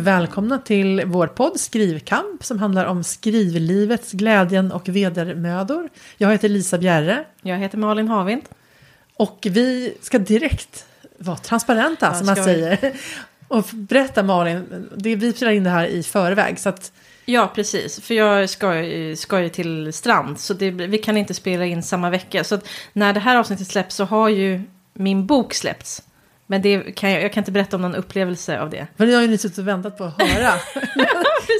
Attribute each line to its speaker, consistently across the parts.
Speaker 1: välkomna till vår podd Skrivkamp som handlar om skrivlivets glädjen och vedermödor. Jag heter Lisa Bjerre
Speaker 2: Jag heter Malin Havind.
Speaker 1: och vi ska direkt vara transparenta
Speaker 2: Ja,
Speaker 1: som man
Speaker 2: ska vi.
Speaker 1: säger. Och berätta Malin, det, vi spelar in det här i förväg så att
Speaker 2: Ja, precis. För jag ska, ska ju till Strand. Så det, vi kan inte spela in samma vecka. Så när det här avsnittet släpps så har ju min bok släppts. Men det kan jag, jag kan inte berätta om någon upplevelse av det.
Speaker 1: Men det har ju ni suttit och väntat på att höra.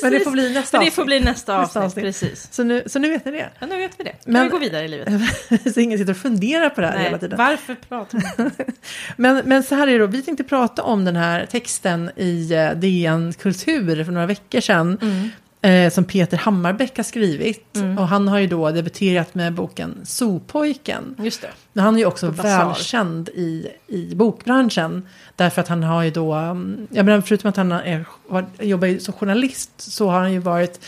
Speaker 1: Men det får bli nästa
Speaker 2: Men det
Speaker 1: avsnitt.
Speaker 2: får bli nästa
Speaker 1: Nästa
Speaker 2: avsnitt,
Speaker 1: avsnitt.
Speaker 2: precis.
Speaker 1: Så nu, så nu vet ni det.
Speaker 2: Ja, nu vet vi det. Kan
Speaker 1: Men-
Speaker 2: vi gå vidare i livet?
Speaker 1: så ingen sitter och funderar på det här hela
Speaker 2: Nej,
Speaker 1: tiden.
Speaker 2: varför pratar inte?
Speaker 1: Men, men så här är det då, vi tänkte prata om den här texten i eh, DN Kultur för några veckor sedan.
Speaker 2: Mm.
Speaker 1: Eh, som Peter Hammarbäck har skrivit. Och han har ju då debuterat med boken Sopojken.
Speaker 2: Just det.
Speaker 1: Men han är ju också välkänd i, i bokbranschen. Därför att han har ju då, mm, jag menar förutom att han är, har, jobbar som journalist så har han ju varit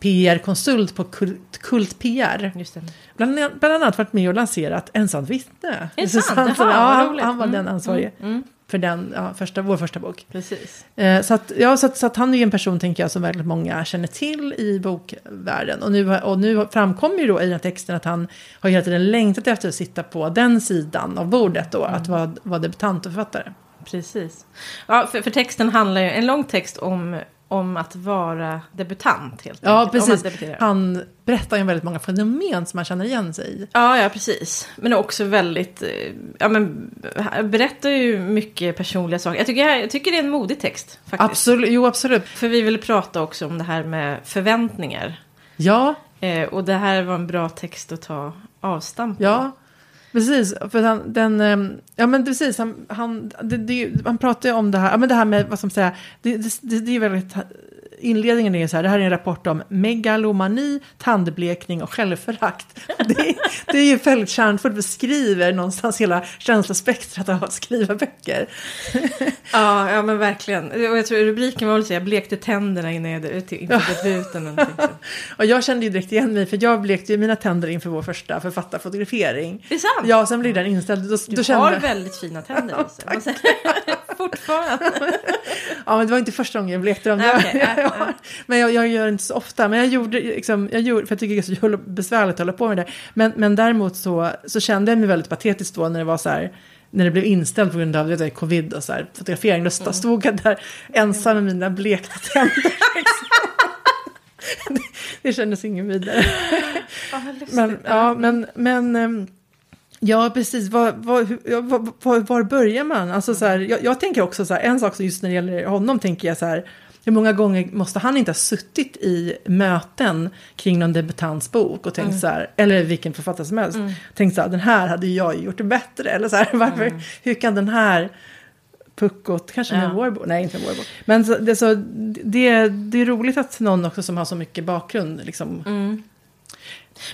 Speaker 1: PR-konsult på Kult, Kult PR.
Speaker 2: Just det.
Speaker 1: Bland, bland annat varit med och lanserat Ensamt vittne.
Speaker 2: Är det sant?
Speaker 1: han-
Speaker 2: Jaha,
Speaker 1: ja,
Speaker 2: vad
Speaker 1: han, han var
Speaker 2: Mm,
Speaker 1: den ansvarige
Speaker 2: Mm, mm,
Speaker 1: för den, ja, första, vår första bok.
Speaker 2: precis.
Speaker 1: Eh, så, att, ja, så, att, så att han är ju en person, tänker jag, som väldigt många känner till i bokvärlden. Och nu, och nu framkommer ju då i den här texten att han har hela tiden längtat efter att sitta på den sidan av bordet då, att vara, vara debutant och författare.
Speaker 2: Precis. Ja, för, för texten handlar ju, en lång text om, om att vara debutant helt
Speaker 1: Ja,
Speaker 2: enkelt.
Speaker 1: Precis. Han berättar ju väldigt många fenomen som man känner igen sig i.
Speaker 2: Ja, ja, precis. Men också väldigt, eh, ja men, berättar ju mycket personliga saker. Jag tycker, jag tycker det är en modig text faktiskt.
Speaker 1: Absolut, jo absolut.
Speaker 2: För vi vill prata också om det här med förväntningar.
Speaker 1: Ja,
Speaker 2: Eh, och det här var en bra text att ta avstamp på.
Speaker 1: Ja, precis. För han, den, ehm, ja men precis, han, han, det, det, han pratar ju om det här, ja men det här med, vad som man säga, det, det, det, det är väldigt, inledningen är så här, det här är en rapport om megalomani, tandblekning och självförakt. Det, det är ju väldigt kärnfullt, beskriver någonstans hela känslospektrat av att skriva böcker.
Speaker 2: Ja, ja men verkligen. Och jag tror rubriken var väl så jag blekte tänderna innan jag inför debuten.
Speaker 1: Och jag kände ju direkt igen mig, för jag blekte ju mina tänder inför vår första författarfotografering.
Speaker 2: Det är sant.
Speaker 1: Ja, sen blev den inställd. Då,
Speaker 2: Du
Speaker 1: då kände
Speaker 2: har väldigt fina tänder. Jag måste- Fortfarande.
Speaker 1: Ja, men det var inte första gången jag jag
Speaker 2: nej.
Speaker 1: har- men jag, jag gör det inte så ofta. Men jag gjorde, liksom, jag gjorde, för jag tycker det är så besvärligt att hålla på med det. Men, men däremot så, så kände jag mig väldigt patetisk då när det var så här, när det blev inställt på grund av det, covid och så här, fotografering. Då
Speaker 2: Mm.
Speaker 1: stod jag där ensam med mina blekta tänder. liksom. det, det kändes ingen vidare.
Speaker 2: Lustigt.
Speaker 1: Men, ja, men, men ehm, ja, precis. Var, var, var, var, börjar man? Alltså, så här, jag, jag tänker också så här, en sak som just när det gäller honom tänker jag så här, hur många gånger måste han inte ha suttit i möten kring någon debutants bok och tänkt så här, eller vilken författare som helst, tänkt så här, den här hade jag gjort bättre, eller så här, varför, hur kan den här puckot, kanske med
Speaker 2: Ja.
Speaker 1: vår bok, nej inte med vår bok, men så, det, så, det, det är roligt att någon också som har så mycket bakgrund liksom,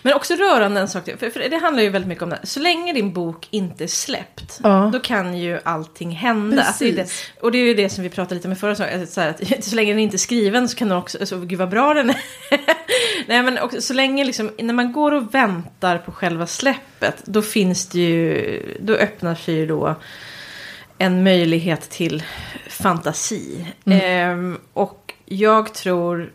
Speaker 2: Men också rörande en sak, till, för, för det handlar ju väldigt mycket om det. Så länge din bok inte är släppt,
Speaker 1: Ja.
Speaker 2: då kan ju allting hända. Alltså, det och det är ju det som vi pratade lite med förra att, så, här, att så länge den inte är skriven så kan den också, så, gud vad bra den är. Nej men också, så länge liksom, när man går och väntar på själva släppet, då finns det ju, då öppnar sig ju då en möjlighet till fantasi. Ehm, och jag tror,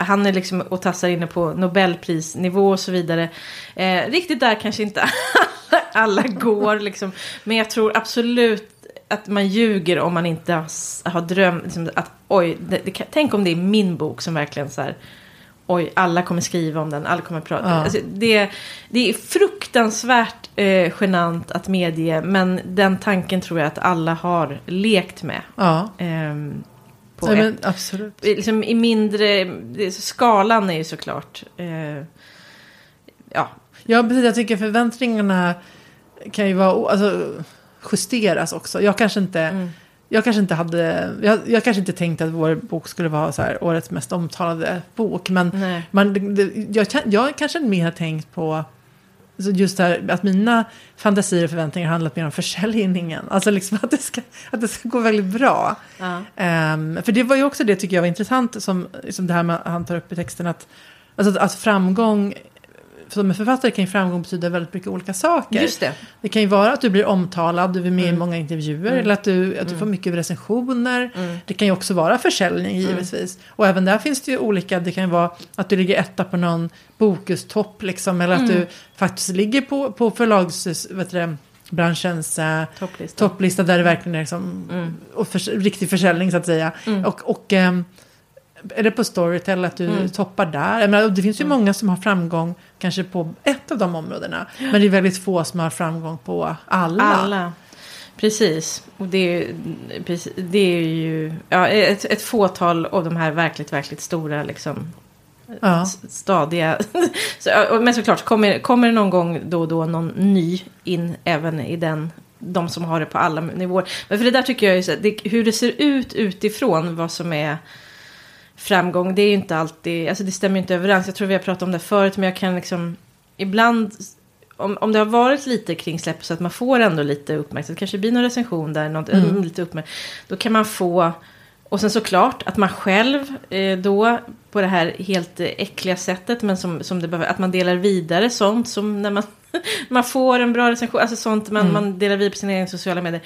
Speaker 2: han är liksom och tassar inne på Nobelprisnivå och så vidare. Eh, riktigt där kanske inte alla, alla går liksom. Men jag tror absolut att man ljuger om man inte har, har drömt liksom, att oj, det, det, tänk om det är min bok som verkligen så här Oj, alla kommer skriva om den, alla kommer prata.
Speaker 1: Ja.
Speaker 2: Alltså, det, det är fruktansvärt eh, genant att medge, men den tanken tror jag att alla har lekt med.
Speaker 1: ja.
Speaker 2: ehm, på
Speaker 1: Nej,
Speaker 2: ett,
Speaker 1: absolut.
Speaker 2: liksom I mindre, skalan är ju såklart, eh, ja,
Speaker 1: Ja, precis. Jag tycker förväntningarna kan ju vara, alltså, justeras också. Jag kanske inte,
Speaker 2: Mm.
Speaker 1: jag kanske inte hade, jag, jag kanske inte tänkte att vår bok skulle vara så här, årets mest omtalade bok. Men
Speaker 2: nej.
Speaker 1: man, det, jag, jag kanske mer har tänkt på så just det här, att mina fantasier och förväntningar har handlat mer om försäljningen. Alltså liksom att det ska, att det ska gå väldigt bra.
Speaker 2: Ja.
Speaker 1: Ehm, för det var ju också det tycker jag var intressant, som, som det här med, han tar upp i texten, att, alltså, att framgång som en författare kan ju framgång betyda väldigt mycket olika saker.
Speaker 2: Just det.
Speaker 1: Det kan ju vara att du blir omtalad, du är med i
Speaker 2: Mm.
Speaker 1: många intervjuer eller att du, att du får mycket recensioner.
Speaker 2: Mm.
Speaker 1: Det kan ju också vara försäljning givetvis. Och även där finns det ju olika, det kan ju vara att du ligger etta på någon bokustopp liksom. Eller att
Speaker 2: Mm.
Speaker 1: du faktiskt ligger på, på förlags, vet du, det, branschens eh,
Speaker 2: Topplista.
Speaker 1: topplista där det verkligen är liksom,
Speaker 2: Mm.
Speaker 1: och för, riktig försäljning så att säga.
Speaker 2: Mm.
Speaker 1: Och, och ehm, är det på Storytel att du
Speaker 2: Mm.
Speaker 1: toppar där? Menar, det finns ju många som har framgång kanske på ett av de områdena. Men det är väldigt få som har framgång på alla.
Speaker 2: Alla. Precis. Och det är, ju- det är ju ja, ett, ett fåtal av de här verkligt, verkligt stora liksom,
Speaker 1: Ja.
Speaker 2: stadiga. men såklart, kommer, kommer det någon gång då och då någon ny in även i den de som har det på alla nivåer. Men för det där tycker jag är så, det, hur det ser ut utifrån vad som är framgång. Det är ju inte alltid, alltså det stämmer ju inte överens. Jag tror vi har pratat om det förut, men jag kan liksom ibland om, om det har varit lite kring släpp så att man får ändå lite uppmärksamhet, kanske blir någon recension där, något,
Speaker 1: Mm.
Speaker 2: lite uppmärksamhet, då kan man få, och sen såklart att man själv eh, då på det här helt äckliga sättet, men som, som det behöver, att man delar vidare sånt som när man, man får en bra recension, alltså sånt man,
Speaker 1: Mm.
Speaker 2: man delar vidare på sina egna sociala medier.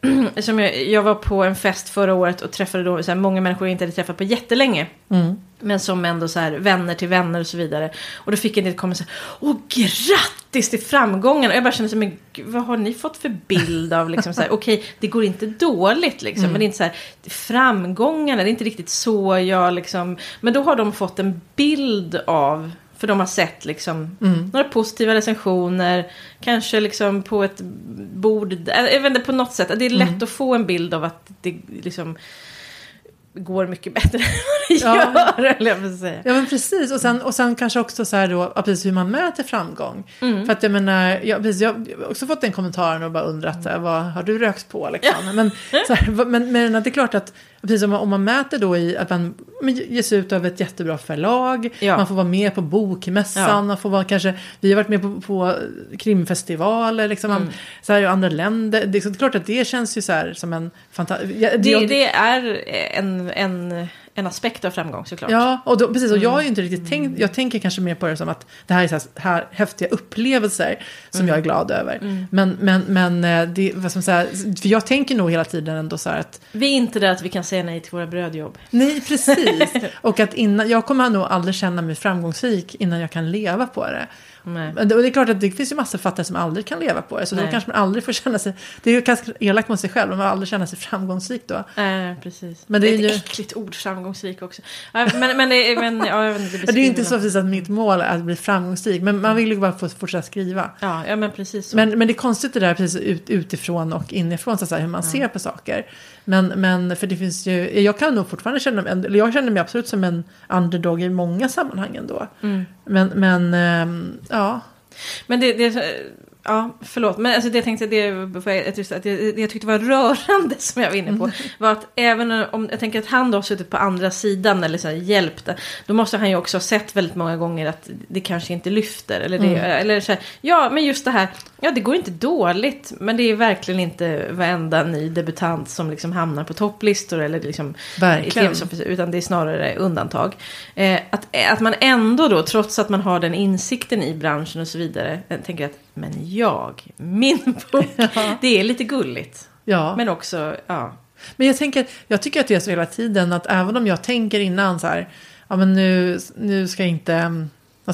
Speaker 2: Som jag, jag var på en fest förra året och träffade då så här, många människor jag inte hade träffat på jättelänge.
Speaker 1: Mm.
Speaker 2: Men som ändå så här vänner till vänner och så vidare. Och då fick jag en del kommentarer Åh grattis till framgången! Och jag bara kände så här, men vad har ni fått för bild av liksom så här, okej det går inte dåligt liksom. Men det är inte så här, framgångarna, det är inte riktigt så jag liksom. Men då har de fått en bild av, för de har sett liksom
Speaker 1: Mm.
Speaker 2: några positiva recensioner. Kanske liksom på ett bord, jag vet inte på något sätt. Det är lätt att få en bild av att det liksom går mycket bättre
Speaker 1: Ja.
Speaker 2: gör, eller jag säga.
Speaker 1: Ja men precis och sen, och sen kanske också så här då, ja, precis hur man mäter framgång.
Speaker 2: Mm.
Speaker 1: För att jag menar, jag, precis, jag har också fått den kommentaren och bara undrat, här, vad har du rökt på liksom? Men, så här, men, men det är klart att, precis om man, om man mäter då i att man ges ut av ett jättebra förlag,
Speaker 2: Ja.
Speaker 1: man får vara med på bokmässan,
Speaker 2: Ja.
Speaker 1: man får vara kanske, vi har varit med på, på krimfestivaler, liksom, man, så här, i andra länder. Det är, så, det är klart att det känns ju så här som en fantastisk...
Speaker 2: Det, det är en, en, en aspekt av framgång såklart.
Speaker 1: Ja, och då, precis. Och jag har ju
Speaker 2: Mm.
Speaker 1: inte riktigt tänkt, jag tänker kanske mer på det som att det här är så här, här häftiga upplevelser som
Speaker 2: Mm.
Speaker 1: jag är glad över. Men, men, men eh, det, vad som säga, för jag tänker nog hela tiden ändå så här att,
Speaker 2: Vi är inte där att vi kan säga nej till våra brödjobb.
Speaker 1: nej precis. och att innan, jag kommer nog aldrig känna mig framgångsrik innan jag kan leva på det.
Speaker 2: Nej.
Speaker 1: Men det, och det är klart att det finns ju massa författare som aldrig kan leva på det. Så då
Speaker 2: Nej.
Speaker 1: kanske man aldrig får känna sig, det är ju ganska elakt mot sig själv, men man aldrig känna sig framgångsrik då.
Speaker 2: Nej, precis.
Speaker 1: Men det är
Speaker 2: ett
Speaker 1: ju-
Speaker 2: äckligt ord, framgångsrik också. Men, men, det, men ja, jag vet inte, det
Speaker 1: Det är ju inte så precis att mitt mål är att bli framgångsrik, men man vill ju bara få fortsätta skriva.
Speaker 2: Ja, ja, men precis så.
Speaker 1: Men, men det är konstigt det där precis ut, utifrån och inifrån, så att säga, hur man ser på saker. Men, men för det finns ju, jag kan nog fortfarande känna mig, eller jag känner mig absolut som en underdog i många sammanhang ändå.
Speaker 2: Mm.
Speaker 1: Men, men ehm, ja.
Speaker 2: Men det, det, ja, förlåt, men alltså det jag tänkte, det, just, att det, det jag tyckte var rörande som jag var inne på, var att även om, jag tänker att han då har suttit på andra sidan eller så här, hjälpt, då måste han ju också ha sett väldigt många gånger att det kanske inte lyfter. Eller, det, eller så här, ja, men just det här, ja det går inte dåligt, men det är verkligen inte varenda ny debutant som liksom hamnar på topplistor eller liksom
Speaker 1: Verkligen.
Speaker 2: Utan det är snarare undantag. Eh, att, att man ändå då, trots att man har den insikten i branschen och så vidare, eh, tänker att men jag, min bok, det är lite gulligt.
Speaker 1: Ja.
Speaker 2: Men också, ja.
Speaker 1: Men jag tänker, jag tycker att det är så hela tiden att även om jag tänker innan så här, ja men nu, nu ska jag inte,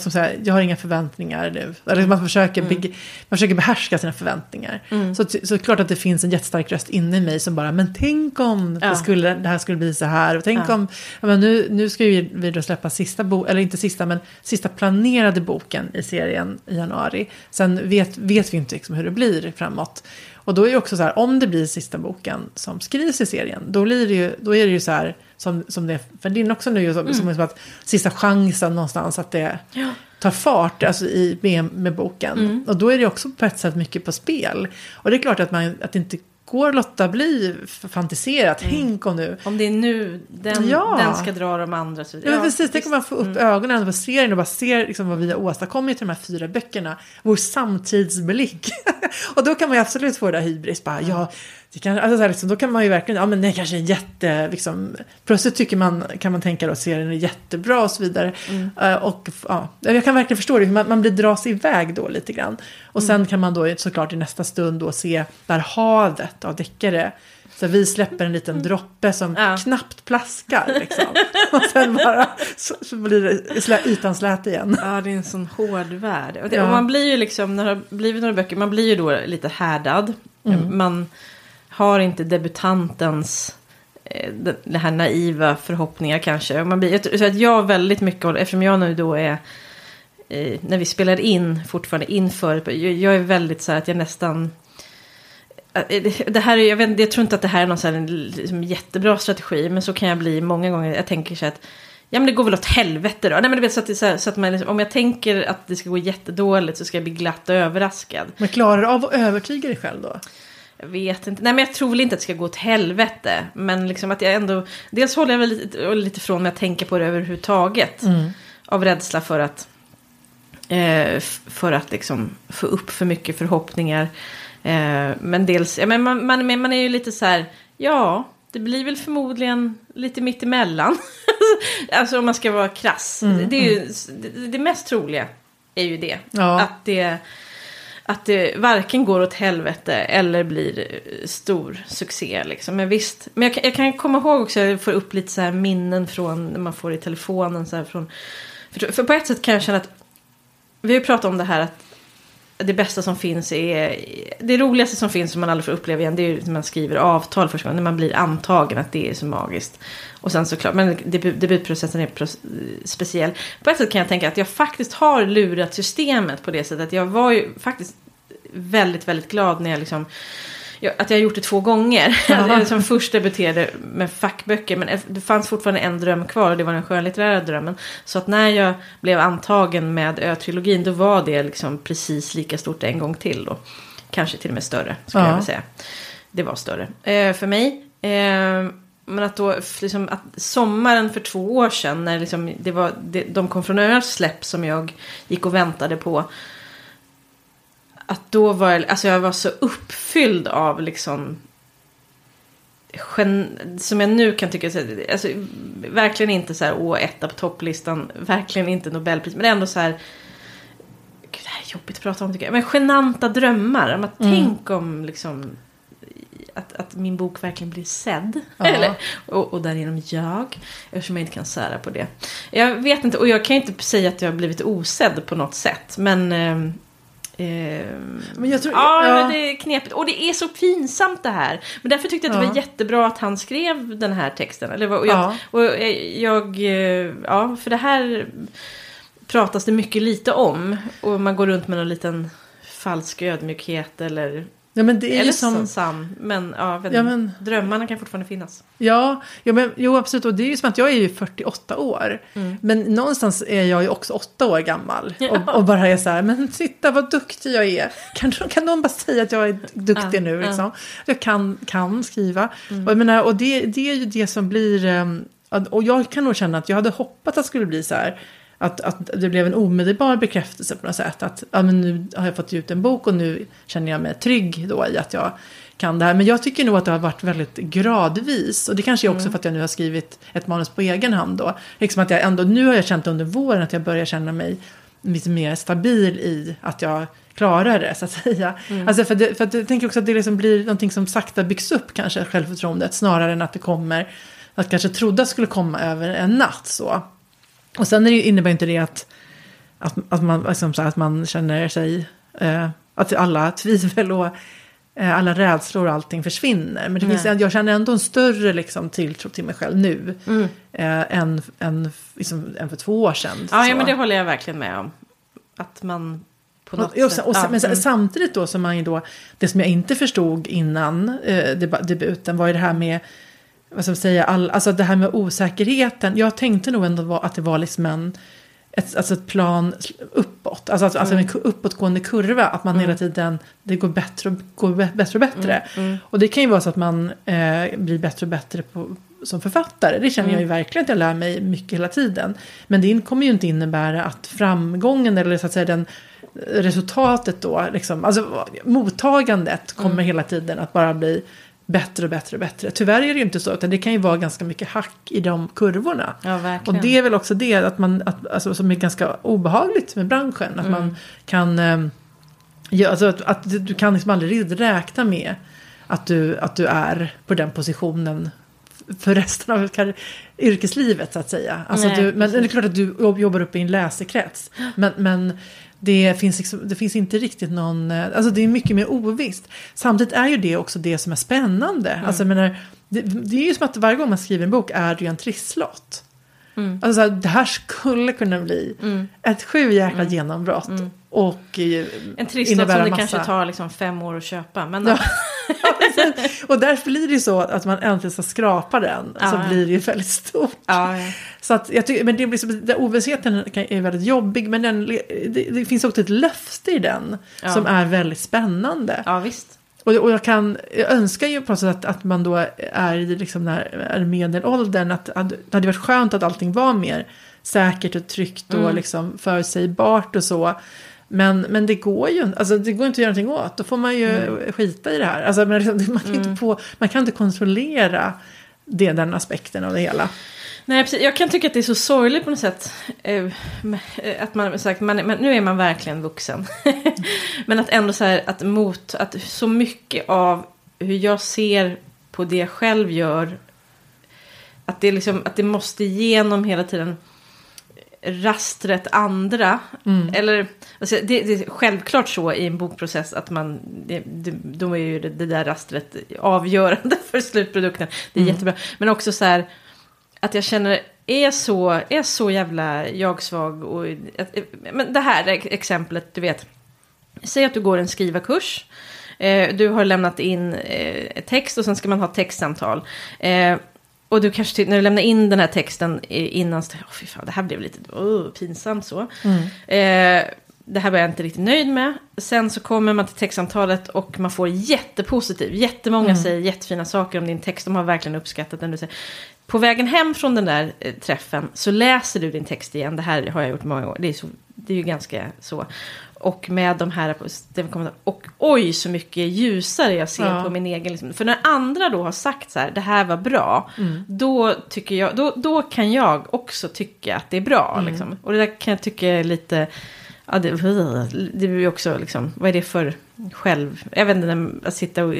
Speaker 1: mm, ska man säga, jag har inga förväntningar nu. Eller man försöker, beg- man försöker behärska sina förväntningar. Så, så klart att det finns en jättestark röst inne i mig som bara, men tänk om
Speaker 2: Ja.
Speaker 1: det, skulle, det här skulle bli så här. Och tänk
Speaker 2: Ja.
Speaker 1: om, ja, men nu, nu ska vi, vi då släppa sista boken, eller inte sista, men sista planerade boken i serien i januari. Sen vet, vet vi inte liksom hur det blir framåt. Och då är det också så här, om det blir sista boken som skrivs i serien, då, blir det ju, då är det ju så här, som, som det är för din också nu, som, som, som att sista chansen någonstans att det tar fart alltså i, med, med boken. Och då är det också på ett sätt mycket på spel. Och det är klart att, man, att det inte går låta bli f- fantisera. Tänk om nu
Speaker 2: Om det är nu den,
Speaker 1: Ja.
Speaker 2: den ska dra de andra. Så,
Speaker 1: Ja, men precis. Tänk om man får upp ögonen på serien och bara ser liksom vad vi har åstadkommit i de här fyra böckerna. Vår samtidsblick. och då kan man ju absolut få det där hybris. Bara, ja, det kan, alltså så här, liksom, då kan man ju verkligen, ja men det kanske är jätte, liksom, plötsligt tycker man, kan man tänka då att serien är jättebra och så vidare.
Speaker 2: Mm.
Speaker 1: Eh, och ja, jag kan verkligen förstå det, man, man blir dras iväg då lite grann. Och
Speaker 2: Mm.
Speaker 1: sen kan man då såklart i nästa stund då se där havet av deckare. Så vi släpper en liten droppe som
Speaker 2: Mm. Ja.
Speaker 1: knappt plaskar liksom. och sen bara så, så blir det slä, ytan slät igen.
Speaker 2: Ja, det är en sån hård värld. Och, det,
Speaker 1: Ja.
Speaker 2: och man blir ju liksom, när det har blivit några böcker, man blir ju då lite härdad.
Speaker 1: Mm.
Speaker 2: Man har inte debutantens eh, det- här naiva förhoppningar kanske. Man blir, jag så att jag väldigt mycket, eftersom jag nu då är, eh, när vi spelar in fortfarande inför, jag, är väldigt så här att jag nästan eh, det- här är, jag, vet, jag tror inte att det här är någon så här, liksom, jättebra strategi, men så kan jag bli många gånger. Jag tänker så här att Ja men det går väl åt helvete då. Nej men du vet så att, så, här, så att man liksom, om jag tänker att det ska gå jättedåligt så ska jag bli glatt och överraskad.
Speaker 1: Men klarar du av att övertyga dig själv då?
Speaker 2: Vet inte. Nej men jag tror väl inte att det ska gå åt helvete. Men liksom att jag ändå. Dels håller jag väl lite, lite från mig att tänka på det överhuvudtaget. Av rädsla för att. Eh, för att liksom få upp för mycket förhoppningar. Eh, men dels. Ja, men man, man, man är ju lite så här. Ja. Det blir väl förmodligen lite mittemellan. alltså om man ska vara krass. Det, är ju, det, det mest troliga är ju det.
Speaker 1: Ja.
Speaker 2: Att det att det varken går åt helvete eller blir eh, stor succé. Liksom. Men visst, men jag kan, jag kan komma ihåg också, jag får upp lite så här minnen från när man får i telefonen. Så här från, för, för på ett sätt kan jag känna att, vi har ju pratat om det här att det bästa som finns är, det roligaste som finns som man aldrig får uppleva igen, det är ju när man skriver avtal första gången, när man blir antagen, att det är så magiskt. Och sen såklart, men debut, debutprocessen är speciell. På ett sätt kan jag tänka att jag faktiskt har lurat systemet på det sättet. Jag var ju faktiskt väldigt, väldigt glad när jag liksom att jag har gjort det två gånger. som först debuterade med fackböcker. Men det fanns fortfarande en dröm kvar. Och det var den skönlitterära drömmen. Så att när jag blev antagen med Ö-trilogin. Då var det liksom precis lika stort en gång till. Då. Kanske till och med större. Skulle
Speaker 1: Ja.
Speaker 2: jag vilja säga. Det var större. Eh, för mig. Eh, men att då, liksom, att sommaren för två år sedan. När liksom det var, det, de kom från öar släpp som jag gick och väntade på att då var jag, alltså jag var så uppfylld av liksom gen, som jag nu kan tycka, alltså, verkligen inte så här, åh, etta på topplistan, verkligen inte Nobelpris, men ändå så här, gud det här är jobbigt att prata om tycker jag, men genanta drömmar, om att tänk om liksom att, att min bok verkligen blir sedd.
Speaker 1: Ja.
Speaker 2: Eller, och, och därigenom jag. Eftersom jag inte kan sära på det. Jag vet inte, och jag kan inte säga att jag har blivit osedd på något sätt. Men... ehm,
Speaker 1: Men jag tror-
Speaker 2: ja,
Speaker 1: ja.
Speaker 2: men det är knepigt. Och det är så pinsamt det här. Men därför tyckte jag att det
Speaker 1: Ja.
Speaker 2: var jättebra att han skrev den här texten. Eller, och jag,
Speaker 1: Ja.
Speaker 2: och jag, jag, eh, ja, för det här pratas det mycket lite om. Och man går runt med någon liten falsk ödmjukhet eller,
Speaker 1: Ja men det är
Speaker 2: eller
Speaker 1: som...
Speaker 2: som... sann. Men, ja,
Speaker 1: Ja, men-
Speaker 2: drömmarna kan fortfarande finnas.
Speaker 1: Ja, ja men, jo absolut. Och det är ju som att jag är ju 48 år. Men någonstans är jag ju också 8 år gammal. Och, och bara är så här, men titta vad duktig jag är. Kan, kan någon bara säga att jag är duktig
Speaker 2: Ja,
Speaker 1: nu
Speaker 2: ja.
Speaker 1: liksom? Jag kan, kan skriva. Och, jag menar, och det, det är ju det som blir... ehm, Och jag kan nog känna att jag hade hoppats att det skulle bli så här. Att, att det blev en omedelbar bekräftelse på något sätt. Att ja, men nu har jag fått ut en bok och nu känner jag mig trygg då i att jag kan det här. Men jag tycker nog att det har varit väldigt gradvis. Och det kanske är också för att jag nu har skrivit ett manus på egen hand då. Liksom att jag ändå, nu har jag känt under våren att jag börjar känna mig lite mer stabil i att jag klarar det så att säga. Alltså för, det, för att jag tänker också att det liksom blir någonting som sakta byggs upp kanske, självförtroendet. Snarare än att det kommer, att kanske trodde skulle komma över en natt så. Och sen är det, innebär inte det att, att, att, man, liksom så här, att man känner sig, eh, att alla tvivel och eh, alla rädslor och allting försvinner. Men det finns, en- jag känner ändå en större liksom, tilltro till mig själv nu
Speaker 2: Mm.
Speaker 1: eh, än, än, liksom, än för två år sedan.
Speaker 2: Ja,
Speaker 1: så.
Speaker 2: ja, men det håller jag verkligen med om. Att man på något
Speaker 1: Och, och,
Speaker 2: sätt...
Speaker 1: och,
Speaker 2: ja,
Speaker 1: men
Speaker 2: mm.
Speaker 1: samtidigt då som man ju då, det som jag inte förstod innan eh, debuten var ju det här med, vad ska man säga, all, alltså det här med osäkerheten. Jag tänkte nog ändå att det var liksom en, ett, alltså ett plan uppåt, alltså, alltså, alltså en uppåtgående kurva, att man hela tiden, det går bättre och, går bä- bättre och bättre. Och det kan ju vara så att man eh, blir bättre och bättre på, som författare. Det känner jag ju verkligen att jag lär mig mycket hela tiden. Men det kommer ju inte innebära att framgången eller så att säga den resultatet då, liksom, alltså mottagandet kommer hela tiden att bara bli bättre och bättre och bättre. Tyvärr är det ju inte så, utan det kan ju vara ganska mycket hack i de kurvorna.
Speaker 2: Ja.
Speaker 1: Och det är väl också det att man, att, alltså, som är ganska obehagligt med branschen. Att
Speaker 2: Mm.
Speaker 1: man kan, eh, ja, alltså, att, att du kan liksom aldrig riktigt räkna med att du, att du är på den positionen för resten av yrkeslivet så att säga. Alltså,
Speaker 2: Nej,
Speaker 1: du, men
Speaker 2: precis.
Speaker 1: det är klart att du jobb- jobbar upp i en läsekrets. Men, men det, finns liksom, det finns inte riktigt någon, eh, alltså det är mycket mer ovisst. Samtidigt är ju det också det som är spännande.
Speaker 2: Mm.
Speaker 1: Alltså, menar, det, det är ju som att varje gång man skriver en bok är det ju en trisslott.
Speaker 2: Mm.
Speaker 1: Alltså det här skulle kunna bli ett sju jäkla genombrott. Och
Speaker 2: En trisslott som det
Speaker 1: massa-
Speaker 2: kanske tar liksom fem år att köpa. Men
Speaker 1: Ja. och därför blir det ju så att man äntligen ska skrapa den. Så
Speaker 2: Ja.
Speaker 1: blir det ju väldigt stort.
Speaker 2: ja, ja.
Speaker 1: Så att jag tycker, men det blir så, den ovissheten är väldigt jobbig. Men den, det, det finns också ett löfte i den. Som är väldigt spännande.
Speaker 2: ja, visst.
Speaker 1: Och, och jag, kan, jag önskar ju på något sätt att, att man då är i liksom när, är medelåldern. Att, att det hade varit skönt att allting var mer säkert och tryggt och
Speaker 2: Mm.
Speaker 1: liksom förutsägbart och så. Men, men det går ju alltså det går inte att göra någonting åt. Då får man ju
Speaker 2: Mm.
Speaker 1: skita i det här. Alltså, liksom, man, kan inte på, man kan inte kontrollera det, den aspekten av det hela.
Speaker 2: Nej, precis. Jag kan tycka att det är så sorgligt på något sätt. eh, eh, Att man sagt, man, men nu är man verkligen vuxen. men att ändå så här, att mot, att så mycket av hur jag ser på det jag själv gör. Att det, liksom, att det måste igenom hela tiden rastret andra. Eller, alltså det, det är självklart så i en bokprocess att man, det, det, då är ju det, det där rastret avgörande för slutprodukten. Det är jättebra. Men också så här, att jag känner är så, är så jävla jag-svag. Och, att, men det här exemplet, du vet. Säg att du går en skrivarkurs. Eh, du har lämnat in eh, text och sen ska man ha textsamtal. Eh, och du kanske, ty- när du lämnar in den här texten innan, så "Åh, fy fan, det här blev lite oh, pinsamt så. Eh, det här var jag inte riktigt nöjd med. Sen så kommer man till textsamtalet och man får jättepositiv. Jättemånga säger jättefina saker om din text. De har verkligen uppskattat den. Du säger. På vägen hem från den där eh, träffen så läser du din text igen. Det här har jag gjort många gånger. Det är, så, det är ju ganska så. Och med de här. Och oj så mycket ljusare jag ser
Speaker 1: Ja.
Speaker 2: på min egen. Liksom. För när andra då har sagt så här, det här var bra. Då, tycker jag, då, då kan jag också tycka att det är bra. Liksom. Och det där kan jag tycka är lite... Ja, det, det blir också liksom, vad är det för själv... Jag vet inte, att sitta och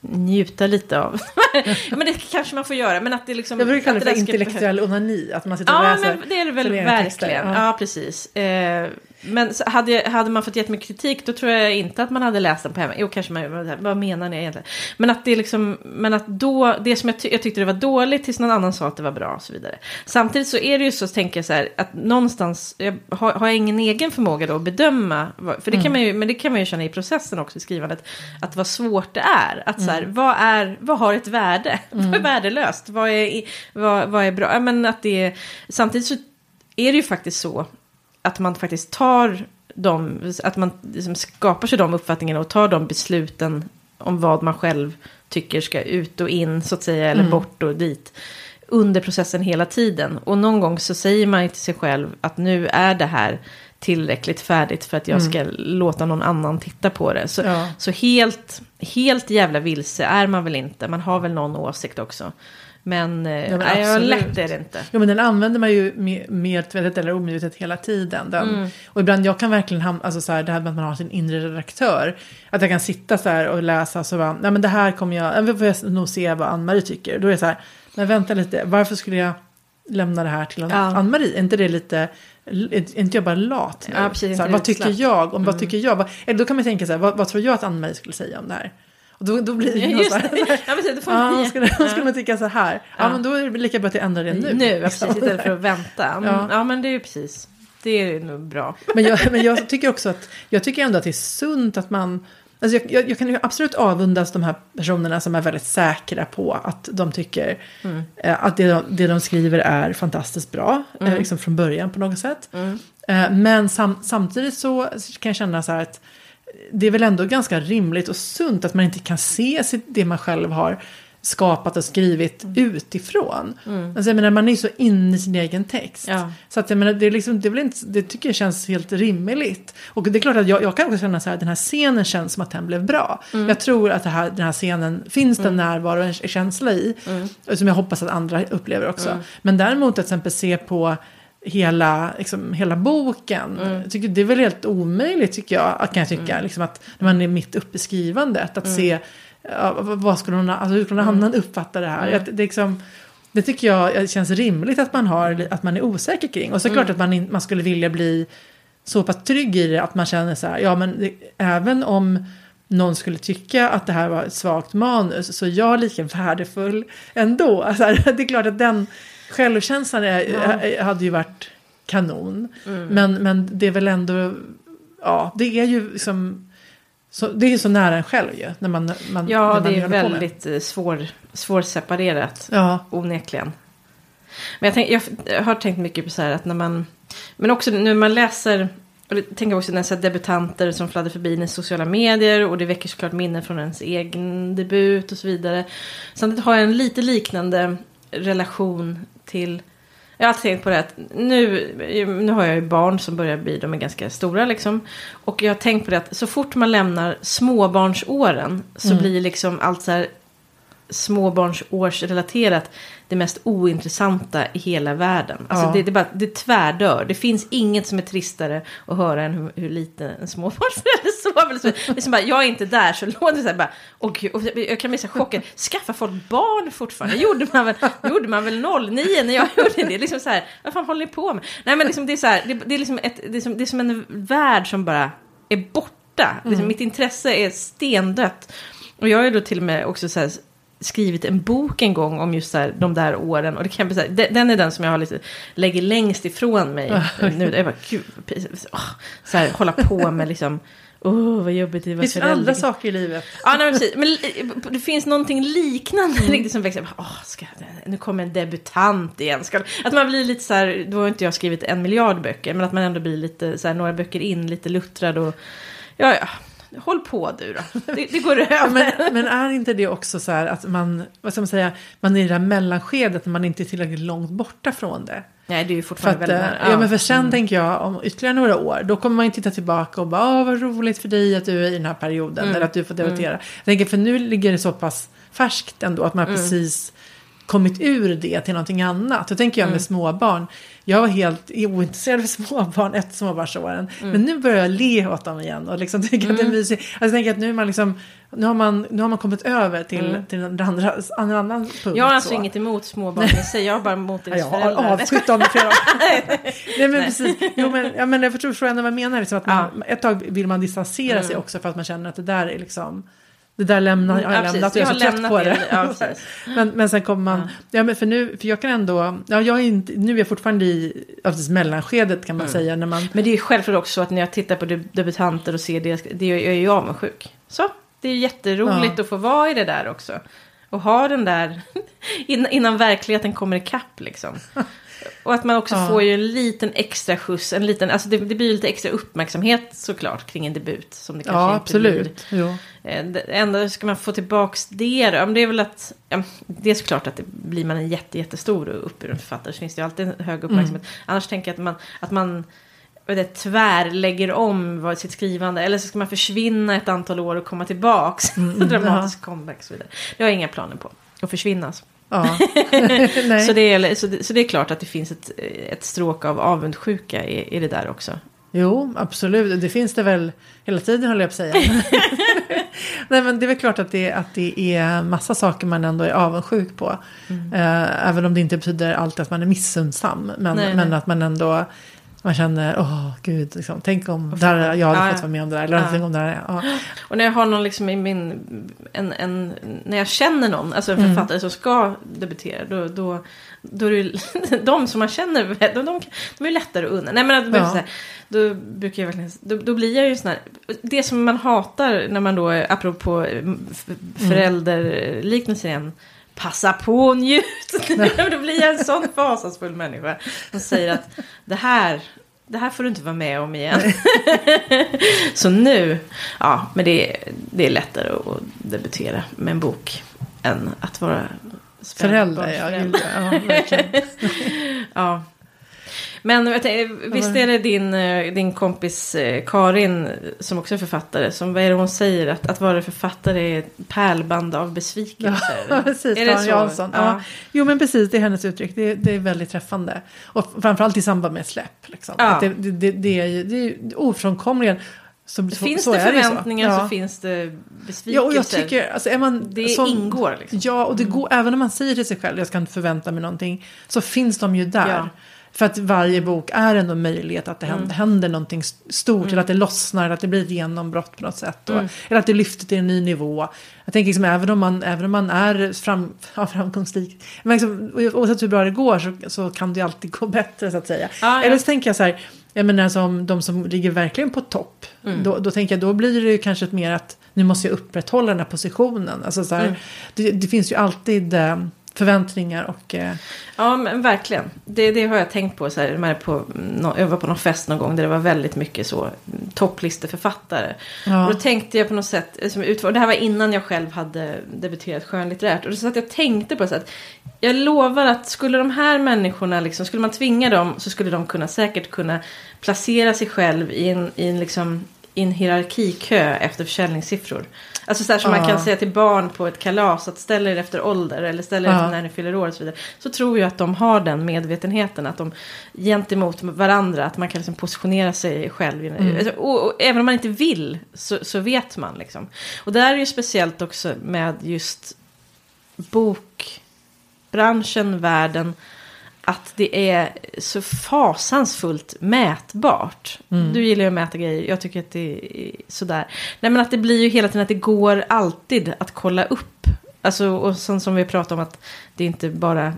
Speaker 2: njuta lite av. ja, men det kanske man får göra, men att det liksom...
Speaker 1: Jag brukar kalla det för intellektuell onani. Att man sitter och
Speaker 2: Ja,
Speaker 1: läser.
Speaker 2: men det är det väl verkligen. Ja,
Speaker 1: Ja.
Speaker 2: precis. Eh, men hade, jag- hade man fått jättemycket kritik, då tror jag inte att man hade läst den på hemma. Jo, kanske man vad menar ni egentligen? Men att det liksom, men att då, det som jag, ty- jag tyckte det var dåligt tills någon annan sa att det var bra och så vidare. Samtidigt så är det ju så, så tänker jag så här, att någonstans, jag, har, har jag ingen egen förmåga då att bedöma, för det kan man ju, men det kan man ju känna i processen också i skrivandet, att vad svårt det är. Att så här, vad, är, vad har ett värde? Vad är värdelöst? Vad är, vad, vad är bra? Ja, men att det, samtidigt så är det ju faktiskt så att man faktiskt tar de, att man liksom skapar sig de uppfattningarna och tar de besluten om vad man själv tycker ska ut och in så att säga, eller bort och dit. Under processen hela tiden. Och någon gång så säger man till sig själv att nu är det här tillräckligt färdigt för att jag ska låta någon annan titta på det. Så,
Speaker 1: Ja.
Speaker 2: så helt, helt jävla vilse är man väl inte. Man har väl någon åsikt också. Men, eh,
Speaker 1: men
Speaker 2: nej, lätt är det inte.
Speaker 1: Jo, men den använder man ju me- medvetet eller omedvetet hela tiden. Den.
Speaker 2: Mm.
Speaker 1: Och ibland, jag kan verkligen hamna, alltså så här, det här med att man har sin inre redaktör. Att jag kan sitta så här och läsa så bara, nej men det här kommer jag, jag får nog se vad Ann-Marie tycker. Då är det så här, men vänta lite, varför skulle jag lämna det här till
Speaker 2: Ja.
Speaker 1: Ann-Marie? Är inte det lite, inte jag bara lat nu?
Speaker 2: Ja, precis,
Speaker 1: så här, vad tycker jag? Om, Vad tycker jag? Vad, eller då kan man tänka så här, vad, vad tror jag att Ann-Marie skulle säga om det här? Och då, då blir det
Speaker 2: Ja,
Speaker 1: något
Speaker 2: just
Speaker 1: så här,
Speaker 2: det. Ja, precis, då får
Speaker 1: Ja, skulle, skulle man tycka så här. Ja,
Speaker 2: Ja.
Speaker 1: men då är det lika bra att jag ändrar det nu.
Speaker 2: Nu, ja, precis,
Speaker 1: Liksom.
Speaker 2: istället för att vänta. Mm,
Speaker 1: Ja.
Speaker 2: ja. men det är ju precis. Det är nog bra.
Speaker 1: Men jag, men jag tycker också att, jag tycker ändå att det är sunt att man, alltså jag, jag, jag kan ju absolut avundas de här personerna som är väldigt säkra på att de tycker
Speaker 2: Mm.
Speaker 1: eh, att det, de- det de skriver är fantastiskt bra, eh,
Speaker 2: Mm.
Speaker 1: liksom från början på något sätt. Eh, men sam, samtidigt så kan jag känna så här att det är väl ändå ganska rimligt och sunt att man inte kan se sitt, det man själv har skapat och skrivit utifrån. Alltså, jag menar, man är ju så inne i sin egen text.
Speaker 2: Ja.
Speaker 1: Så att jag menar, det, är liksom, det, är inte, det tycker jag känns helt rimligt. Och det är klart att jag, jag kan också känna så här, den här scenen känns som att den blev bra. Jag tror att här, den här scenen finns det en närvaro och en känsla i. Som jag hoppas att andra upplever också. Men däremot att till exempel se på hela, liksom, hela boken. Jag tycker, det är väl helt omöjligt tycker jag, kan jag tycka. Liksom att när man är mitt uppe i skrivandet. Att se, ja, vad skulle någon, alltså, hur skulle någon annan uppfatta det här. Att det, liksom, det tycker jag känns rimligt att man, har, att man är osäker kring. Och så klart att man, in, man skulle vilja bli så pass trygg i det att man känner så här, ja men det, även om någon skulle tycka att det här var ett svagt manus så är jag lika värdefull ändå. Alltså, det är klart att den självkänslan är, hade ju varit kanon. Men, men det är väl ändå, ja det är ju liksom, så, det är så nära en själv ju. När man, man,
Speaker 2: Ja,
Speaker 1: när man
Speaker 2: det är väldigt eh, svår, svårseparerat.
Speaker 1: Ja,
Speaker 2: Onekligen. Men jag, tänk, jag har tänkt mycket på så här att när man... Men också när man läser... Och jag tänker också när jag ser debutanter som fladdrar förbi i sociala medier. Och det väcker såklart minnen från ens egen debut och så vidare. Samtidigt har jag en lite liknande relation till... Jag har alltid tänkt på det att nu, nu har jag ju barn som börjar bli, de är ganska stora liksom. Och jag har tänkt på det att så fort man lämnar småbarnsåren så blir liksom allt så här småbarnsårsrelaterat det mest ointressanta i hela världen. Alltså
Speaker 1: Ja.
Speaker 2: det, det, är bara, det tvärdör. Det finns inget som är tristare att höra än hur, hur lite en småbarnsförälder sover. eller så. Det är som bara, jag är inte där, så låt det så här bara, och, och jag kan bli så chockad. Skaffar folk barn fortfarande? Det gjorde man väl, gjorde man väl 09 när jag gjorde det. Liksom så här, vad fan håller ni på med? Nej men liksom, det är så här, det, det är liksom ett, det är som, det är som en värld som bara är borta. Liksom, mitt intresse är stendött. Och jag ju då till och med också så här skrivit en bok en gång om just så här, de där åren. Och det kan bli så här, den, den är den som jag har lite, lägger längst ifrån mig nu. Jag bara, gud, åh, så här, hålla på med liksom, åh vad jobbigt det var
Speaker 1: finns det andra saker i livet?
Speaker 2: Ja, nej, men precis. Men li- det finns någonting liknande riktigt som växer. Åh, ska, nu kommer en debutant igen. Ska, att man blir lite så här, då har inte jag skrivit en miljard böcker, men att man ändå blir lite så här, några böcker in, lite luttrad och ja, ja. Håll på du då. Det, det går över.
Speaker 1: Men, men är inte det också så här att man, vad ska man säga, man är i det här mellanskedet när man inte är tillräckligt långt borta från det?
Speaker 2: Nej, det är ju
Speaker 1: För
Speaker 2: fortfarande
Speaker 1: att, eh,
Speaker 2: väldigt
Speaker 1: ja. men för sen tänker jag om ytterligare några år, då kommer man ju titta tillbaka och bara, åh vad roligt för dig att du är i den här perioden, eller att du får debattera. Jag tänker, för nu ligger det så pass färskt ändå, att man precis kommit ur det till någonting annat. Då tänker jag med småbarn, jag var helt ointresserad av småbarn efter småbarnsåren, men nu börjar jag le åt dem igen och liksom tycker att det är mysigt. Alltså, jag tänker att nu man liksom, nu har man, nu har man kommit över till, till en, andra, en annan punkt.
Speaker 2: Jag har alltså
Speaker 1: så.
Speaker 2: inget emot småbarn i sig, jag har bara emot
Speaker 1: Ja,
Speaker 2: deras
Speaker 1: jag har
Speaker 2: föräldrar.
Speaker 1: avskytt dem i flera år. Nej men precis. Jo, men, ja, men jag förstår förstår ändå vad jag menar. Liksom att man, Ett tag vill man distansera sig också för att man känner att det där är liksom... Det där lämnar, jag har
Speaker 2: Ja,
Speaker 1: lämnat och jag är
Speaker 2: Jag
Speaker 1: så trött på
Speaker 2: det. Ja,
Speaker 1: men, men sen kommer man... Ja. men för nu, för jag kan ändå... Ja, jag är inte, nu är jag fortfarande i alltså, mellanskedet kan man säga. När man,
Speaker 2: Men det är självklart också att när jag tittar på deb- debutanter och ser det, det är jag är ju avundsjuk. Så, det är jätteroligt
Speaker 1: Ja.
Speaker 2: att få vara i det där också. Och ha den där, innan, innan verkligheten kommer ikapp liksom. Och att man också
Speaker 1: Ja.
Speaker 2: får ju en liten extra skjuts, en liten, alltså det, det blir lite extra uppmärksamhet såklart kring en debut. Som det kanske
Speaker 1: ja,
Speaker 2: inte blir.
Speaker 1: absolut. Jo.
Speaker 2: Eh, Det enda ska man få tillbaks det då? Ja, Det är väl att, ja, det är såklart att det blir man en jätte, jättestor uppburen författare så finns det ju alltid en hög uppmärksamhet.
Speaker 1: Mm.
Speaker 2: Annars tänker jag att man, att man det, tvär lägger om vad- sitt skrivande. Eller så ska man försvinna ett antal år och komma tillbaks.
Speaker 1: Mm,
Speaker 2: Dramatisk comeback och så vidare. Det har jag inga planer på. Att försvinna. alltså.
Speaker 1: Ja.
Speaker 2: Så, det är, så, det, så det är klart att det finns ett, ett stråk av avundsjuka i, i det där också.
Speaker 1: Jo, absolut. Det finns det väl hela tiden håller jag på att säga. Nej, men det är väl klart att det, att det är massa saker man ändå är avundsjuk på. Eh, även om det inte betyder alltid att man är missundsam. Men,
Speaker 2: Nej,
Speaker 1: men
Speaker 2: nej.
Speaker 1: att man ändå man känner, åh gud, liksom, tänk om där jag hade
Speaker 2: Ja,
Speaker 1: fått vara med om det där. Eller
Speaker 2: Ja.
Speaker 1: tänk om det där. Ja.
Speaker 2: Och när jag har någon liksom i min, en, en, när jag känner någon, alltså en författare som ska debutera, då, då, då är det ju, de som man känner, de, de, de är lättare att unna. Nej men att,
Speaker 1: Ja.
Speaker 2: så här, då brukar jag verkligen, då, då blir jag ju sån här, det som man hatar när man då, apropå mm, f- förälderliknelser igen, Passa på och njut! då blir jag en sån fasansfull människa. Som säger att det här, det här får du inte vara med om igen. Så nu, ja, men det är, det är lättare att debutera med en bok. än att vara
Speaker 1: Förälder, ja. ja verkligen.
Speaker 2: Ja. Men visst är det din, eh, din kompis eh, Karin som också är författare. Som, vad är det hon säger? Att, att vara författare är ett pärlband av besvikelser.
Speaker 1: Ja, precis.
Speaker 2: Är
Speaker 1: Karin
Speaker 2: så?
Speaker 1: Jansson. Ja.
Speaker 2: Ja.
Speaker 1: Jo, men precis. Det är hennes uttryck. Det, det är väldigt träffande. Och framförallt i samband med släpp. Liksom.
Speaker 2: Ja.
Speaker 1: Det, det, det, är ju det är ju ofrånkomligen. Så, så,
Speaker 2: Finns
Speaker 1: så
Speaker 2: det
Speaker 1: så.
Speaker 2: förväntningar så,
Speaker 1: Ja.
Speaker 2: finns det besvikelser.
Speaker 1: Ja, och jag tycker, alltså är man...
Speaker 2: det
Speaker 1: som-
Speaker 2: ingår liksom.
Speaker 1: Ja, och det går, även om man säger till sig själv, jag ska inte förvänta mig någonting, så finns de ju där.
Speaker 2: Ja.
Speaker 1: För att varje bok är ändå en möjlighet att det händer, händer någonting st- stort, eller att det lossnar, eller att det blir ett genombrott på något sätt. Och, Eller att det lyfter till en ny nivå. Jag tänker liksom, även om man, även om man är fram, ja, framgångsrik, men liksom, oavsett hur bra det går så, så kan det ju alltid gå bättre så att säga.
Speaker 2: Ja, ja.
Speaker 1: Eller så tänker jag så här, jag menar som de som ligger verkligen på topp, då, då tänker jag då blir det ju kanske ett mer att nu måste jag upprätthålla den här positionen. Alltså så här, det, det finns ju alltid eh, förväntningar och... Eh,
Speaker 2: Ja, men verkligen. Det, det har jag tänkt på. Så här, när på, nå- jag var på någon fest någon gång där det var väldigt mycket så mm, topplisteförfattare.
Speaker 1: Ja.
Speaker 2: Och då tänkte jag på något sätt, eh, som utför, det här var innan jag själv hade debuterat skönlitterärt. Och då satt jag och tänkte på så att jag lovar att skulle de här människorna, liksom, skulle man tvinga dem så skulle de kunna säkert kunna placera sig själv i en, i en, liksom, i en hierarkikö efter försäljningssiffror. Alltså så här som man
Speaker 1: Ja.
Speaker 2: kan säga till barn på ett kalas att ställa er efter ålder eller ställa er
Speaker 1: Ja.
Speaker 2: efter när ni fyller år och så vidare. Så tror jag att de har den medvetenheten att de gentemot varandra att man kan liksom positionera sig själv.
Speaker 1: Mm.
Speaker 2: Alltså, och, och även om man inte vill så, så vet man liksom. Och det är ju speciellt också med just bokbranschen, världen. Att det är så fasansfullt mätbart.
Speaker 1: Mm.
Speaker 2: Du gillar ju att mäta grejer, jag tycker att det är sådär. Nej men att det blir ju hela tiden att det går alltid att kolla upp. Alltså och sånt som vi pratar om att det är inte bara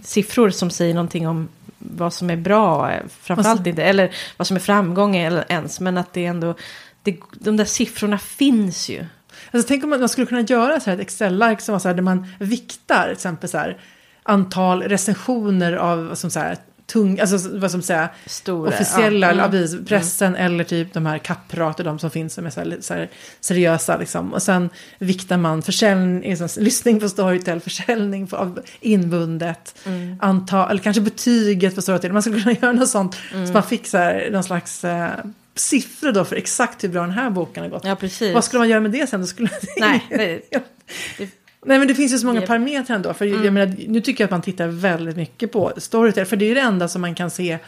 Speaker 2: siffror som säger någonting om vad som är bra, eh, framförallt inte, eller vad som är framgång eller ens, men att det ändå, det, de där siffrorna finns ju.
Speaker 1: Alltså, tänk om man, man skulle kunna göra så här ett Excel-ark som var så här, där man viktar till exempel så här, antal recensioner av som så här, tung, alltså vad som säger
Speaker 2: Stora.
Speaker 1: officiella
Speaker 2: ja. Mm.
Speaker 1: pressen eller typ de här kapprat och de som finns som är så här, så här seriösa liksom. Och sen viktar man försäljning, liksom, lyssning på Storytel, försäljning på, av inbundet,
Speaker 2: Mm.
Speaker 1: antal, eller kanske betyget på Storytel. Man skulle kunna göra något sånt
Speaker 2: Mm.
Speaker 1: så man fick så här, någon slags eh, siffror då för exakt hur bra den här boken har gått.
Speaker 2: Ja, precis.
Speaker 1: Vad skulle man göra med det sen? Då skulle
Speaker 2: Nej, det, det,
Speaker 1: Nej men det finns ju så många parametrar ändå. För
Speaker 2: Mm.
Speaker 1: jag menar, nu tycker jag att man tittar väldigt mycket på Storytel. För det är ju det enda som man kan se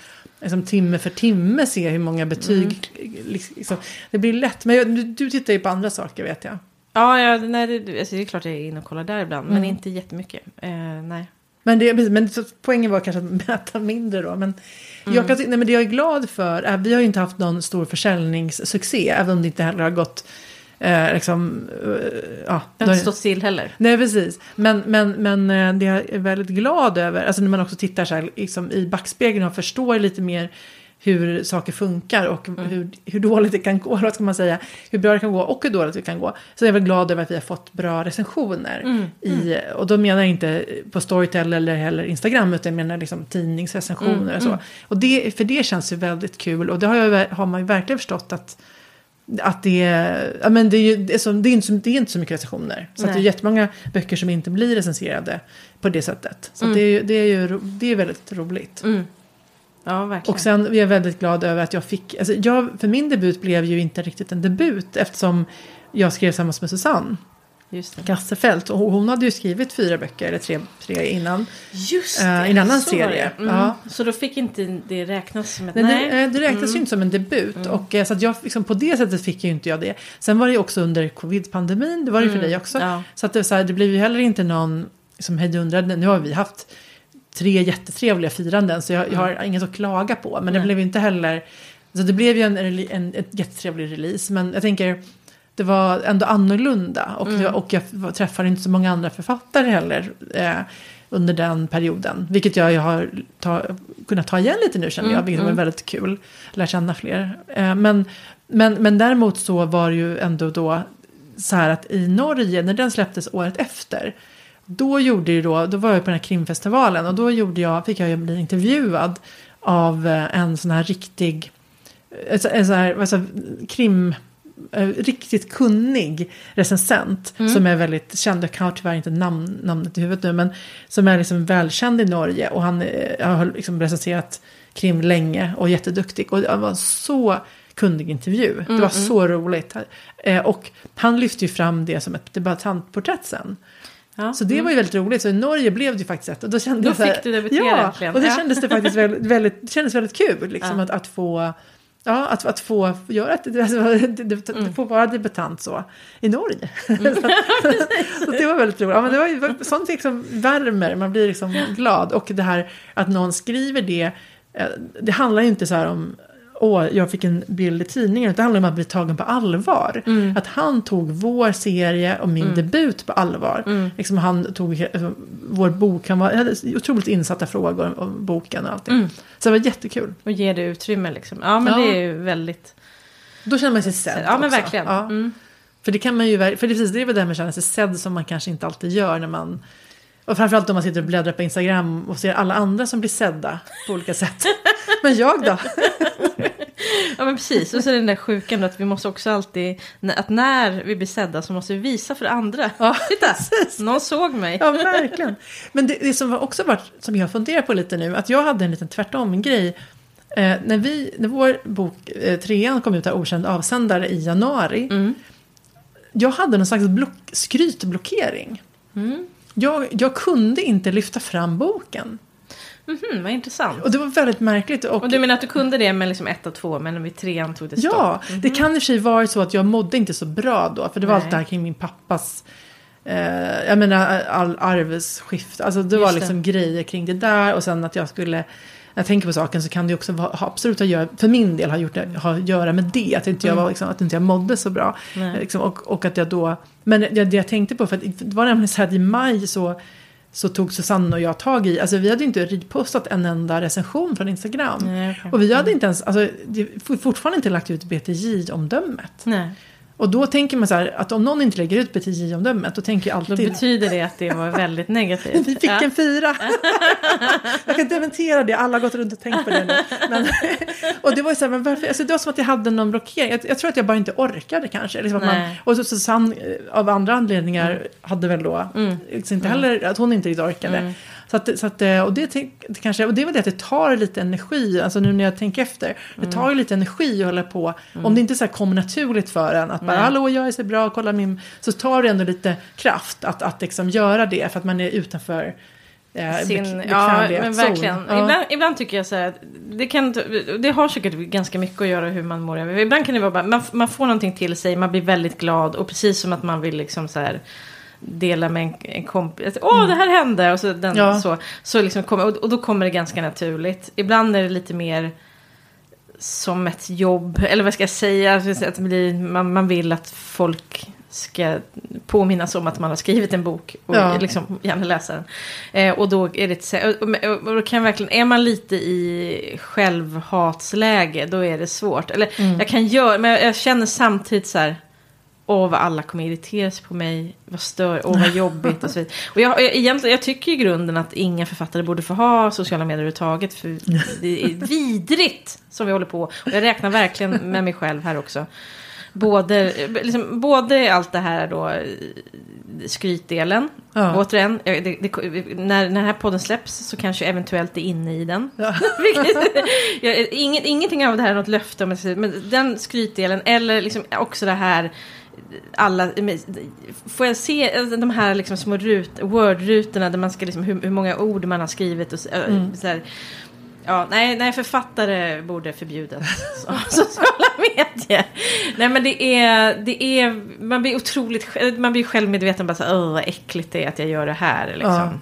Speaker 1: liksom, timme för timme se hur många betyg.
Speaker 2: Mm.
Speaker 1: Liksom, det blir lätt. Men jag, du, du tittar ju på andra saker vet jag.
Speaker 2: ja, ja nej, det, alltså, det är klart jag är inne och kollar där ibland,
Speaker 1: Mm.
Speaker 2: men inte jättemycket. Eh, nej.
Speaker 1: Men, det, men poängen var kanske att mäta mindre då. Men,
Speaker 2: Mm.
Speaker 1: jag kan, nej, men det jag är glad för är vi har ju inte haft någon stor försäljningssuccé. Även om det inte heller har gått eh, liksom, eh, ja,
Speaker 2: Jag har inte stått still heller.
Speaker 1: Nej, precis. Men, men, men eh, det jag är väldigt glad över, alltså när man också tittar så här, liksom i backspegeln och förstår lite mer hur saker funkar och
Speaker 2: Mm.
Speaker 1: hur, hur dåligt det kan gå, vad ska man säga, hur bra det kan gå och hur dåligt det kan gå. Så jag är väl glad över att vi har fått bra recensioner.
Speaker 2: Mm.
Speaker 1: I, och då menar jag inte på Storytel eller heller Instagram, utan jag menar liksom tidningsrecensioner
Speaker 2: Mm,
Speaker 1: och så. Och det, för det känns ju väldigt kul och det har, jag, har man ju verkligen förstått att att det är, ja men det är ju det är, så, det är, inte, så, det är inte så mycket recensioner. Så det är jättemånga böcker som inte blir recenserade på det sättet. Så
Speaker 2: Mm.
Speaker 1: det, är, det är ju det är väldigt roligt.
Speaker 2: Mm. Ja, verkligen.
Speaker 1: Och sen är jag väldigt glad över att jag fick, alltså jag, för min debut blev ju inte riktigt en debut eftersom jag skrev tillsammans med Susanne
Speaker 2: Just det.
Speaker 1: Gasserfelt. Och hon hade ju skrivit fyra böcker, eller tre, tre innan.
Speaker 2: Just
Speaker 1: Eh,
Speaker 2: det.
Speaker 1: i en annan
Speaker 2: så
Speaker 1: serie.
Speaker 2: det. Mm.
Speaker 1: Ja.
Speaker 2: Så då fick inte det räknas som ett...
Speaker 1: Nej,
Speaker 2: Nej.
Speaker 1: det, eh, det räknas
Speaker 2: Mm.
Speaker 1: ju inte som en debut. Och, eh, så att jag, liksom, på det sättet fick ju inte jag det. Sen var det ju också under covid-pandemin, det var det för
Speaker 2: Mm.
Speaker 1: dig också.
Speaker 2: Ja.
Speaker 1: Så att det, så här, det blev ju heller inte någon som hejdundrade. Nu har vi haft tre jättetrevliga firanden så jag, jag har inget att klaga på. Men det
Speaker 2: Nej.
Speaker 1: blev ju inte heller... Så det blev ju en, en, en ett jättetrevlig release. Men jag tänker, det var ändå annorlunda. Och, det, och jag träffade inte så många andra författare heller eh, under den perioden. Vilket jag ju har ta, kunnat ta igen lite nu känner jag.
Speaker 2: Mm,
Speaker 1: Vilket var
Speaker 2: mm.
Speaker 1: väldigt kul. Lära känna fler. Eh, men, men, men däremot så var det ju ändå då så här att i Norge, när den släpptes året efter, då gjorde ju då, då var jag på den här krimfestivalen och då gjorde jag, fick jag bli intervjuad av eh, en sån här riktig, en så- en sån här, alltså, krim, eh, riktigt kunnig recensent
Speaker 2: Mm.
Speaker 1: som är väldigt känd. Jag har tyvärr inte namn, namnet i huvudet nu, men som är liksom välkänd i Norge och han eh, har liksom recenserat krim länge och jätteduktig. Och det var en så kunnig intervju. det var så roligt. Eh, och han lyfte ju fram det som ett debattantporträtt sen.
Speaker 2: Ja.
Speaker 1: Så det var ju väldigt roligt. Så i Norge blev det ju faktiskt ett. Och då kände
Speaker 2: Då fick du debutera
Speaker 1: ja,
Speaker 2: äntligen.
Speaker 1: och det
Speaker 2: Ja.
Speaker 1: kändes det faktiskt väldigt, väldigt, det kändes väldigt kul. Liksom,
Speaker 2: Ja.
Speaker 1: att, att få... Ja, att, att få göra ett, alltså, det, det,
Speaker 2: Mm.
Speaker 1: få vara debutant så i Norge. så, så det var väldigt roligt. Ja, men det var, sånt liksom värmer, man blir liksom glad. Och det här att någon skriver det, eh, det handlar ju inte så här om Åh, jag fick en bild i tidningen. utan Det handlar om att bli tagen på allvar.
Speaker 2: Mm.
Speaker 1: Att han tog vår serie och min debut på allvar.
Speaker 2: Mm.
Speaker 1: Liksom han tog eh, vår bok. Han var, jag hade otroligt insatta frågor om boken och allting.
Speaker 2: Mm.
Speaker 1: Så det var jättekul.
Speaker 2: Och ger det utrymme liksom. Ja men
Speaker 1: Ja.
Speaker 2: det är ju väldigt...
Speaker 1: Då känner man sig sedd
Speaker 2: Ja men verkligen.
Speaker 1: Ja.
Speaker 2: Mm.
Speaker 1: För det kan man ju, för det precis det är väl det med att känna sig sedd som man kanske inte alltid gör när man och framförallt om man sitter och bläddrar på Instagram och ser alla andra som blir sedda på olika sätt. Men jag då?
Speaker 2: Ja men precis, och så är det den där sjukan att vi måste också alltid, att när vi blir sedda så måste vi visa för andra.
Speaker 1: Ja,
Speaker 2: Titta,
Speaker 1: precis.
Speaker 2: någon såg mig.
Speaker 1: Ja, verkligen. Men det, det som var också varit, som jag funderar på lite nu, att jag hade en liten tvärtom-grej. Eh, när, vi, när vår bok eh, Trean kom ut av Okänd avsändare i januari.
Speaker 2: Mm.
Speaker 1: Jag hade någon slags block, skrytblockering.
Speaker 2: Mm.
Speaker 1: Jag, jag kunde inte lyfta fram boken.
Speaker 2: Mhm, vad intressant.
Speaker 1: Och det var väldigt märkligt. Och,
Speaker 2: Och du menar att du kunde det med liksom ett och två, men vid trean tog det stopp?
Speaker 1: ja, det kan i och för sig vara så att jag mådde inte så bra då. För det var
Speaker 2: Nej.
Speaker 1: allt det här kring min pappas Eh, jag menar all arvsskifte, alltså det var
Speaker 2: Just det.
Speaker 1: liksom grejer kring det där och sen att jag skulle när jag tänker på saken så kan det också ha absolut att göra, för min del ha gjort det, ha att göra med det, att inte jag, var, liksom, att inte jag mådde så bra.
Speaker 2: Mm.
Speaker 1: Liksom, och, och att jag då, men det, det jag tänkte på, för det var nämligen så här att i maj så, så tog Susanne och jag tag i, alltså vi hade ju inte repostat en enda recension från Instagram.
Speaker 2: Nej, okej.
Speaker 1: Och vi hade inte ens, alltså fortfarande inte lagt ut BTJ-omdömet. Och då tänker man så här, att om någon inte lägger ut BTJ-omdömet, då tänker jag
Speaker 2: då
Speaker 1: alltid...
Speaker 2: betyder det att det var väldigt negativt.
Speaker 1: Vi fick
Speaker 2: ja.
Speaker 1: en fyra. jag kan dementera det, alla har gått runt och tänkt på det nu. Men, och det var ju så här, men varför, alltså det var som att jag hade någon blockering. Jag, jag tror att jag bara inte orkade kanske. Liksom att man, och så Susanne eh, av andra anledningar hade väl då,
Speaker 2: Mm.
Speaker 1: liksom inte heller, att hon inte riktigt orkade.
Speaker 2: Mm.
Speaker 1: Så att, så att, eh, och, det, det kanske, och det är väl det att det tar lite energi, alltså nu när jag tänker efter. Det
Speaker 2: Mm.
Speaker 1: tar ju lite energi att hålla på. Om det inte så kommer naturligt för en, att bara
Speaker 2: Nej.
Speaker 1: hallå jag är så bra, kolla min. Så tar det ändå lite kraft att, att liksom göra det för att man är utanför eh,
Speaker 2: Sin, ja, men verkligen.
Speaker 1: Ja.
Speaker 2: Ibland, ibland tycker jag så här, det, kan, det har säkert ganska mycket att göra hur man mår. Ibland kan det vara bara, man, man får någonting till sig, man blir väldigt glad och precis som att man vill liksom så här dela med en, en kompis. Åh, det här hände! Och, så, den,
Speaker 1: Mm. Ja.
Speaker 2: så, så liksom kommer, och, och då kommer det ganska naturligt. Ibland är det lite mer som ett jobb, eller vad ska jag säga? Att det blir, man, man vill att folk ska påminnas om att man har skrivit en bok och
Speaker 1: Ja.
Speaker 2: liksom gärna läsa den. Eh, och då är det och, och, och kan verkligen, är man lite i självhatsläge då är det svårt. Eller
Speaker 1: Mm.
Speaker 2: jag kan göra, men jag, jag känner samtidigt så här, åh vad alla kommer irritera sig på mig, vad stör, åh vad jobbigt och så vidare. Och jag, jag, egentligen, jag tycker i grunden att inga författare borde få ha sociala medier överhuvudtaget, för det är vidrigt som vi håller på. Och jag räknar verkligen med mig själv här också. Både, liksom, både allt det här då, skrytdelen,
Speaker 1: Ja.
Speaker 2: återigen, det, det, när, när den här podden släpps så kanske jag eventuellt är inne i den.
Speaker 1: Ja.
Speaker 2: Inget, ingenting av det här är något löfte, men den skrytdelen, eller liksom också det här, alla, får jag se alltså, de här liksom små rut, word-rutorna där man ska liksom, hur, hur många ord man har skrivit och så,
Speaker 1: Mm.
Speaker 2: så här, Ja, nej, nej, författare borde förbjudas. Så- Sociala medier. Nej, men det är, det är, man blir otroligt, man blir självmedveten bara så "Åh, vad äckligt det är att jag gör det här liksom.
Speaker 1: Ja.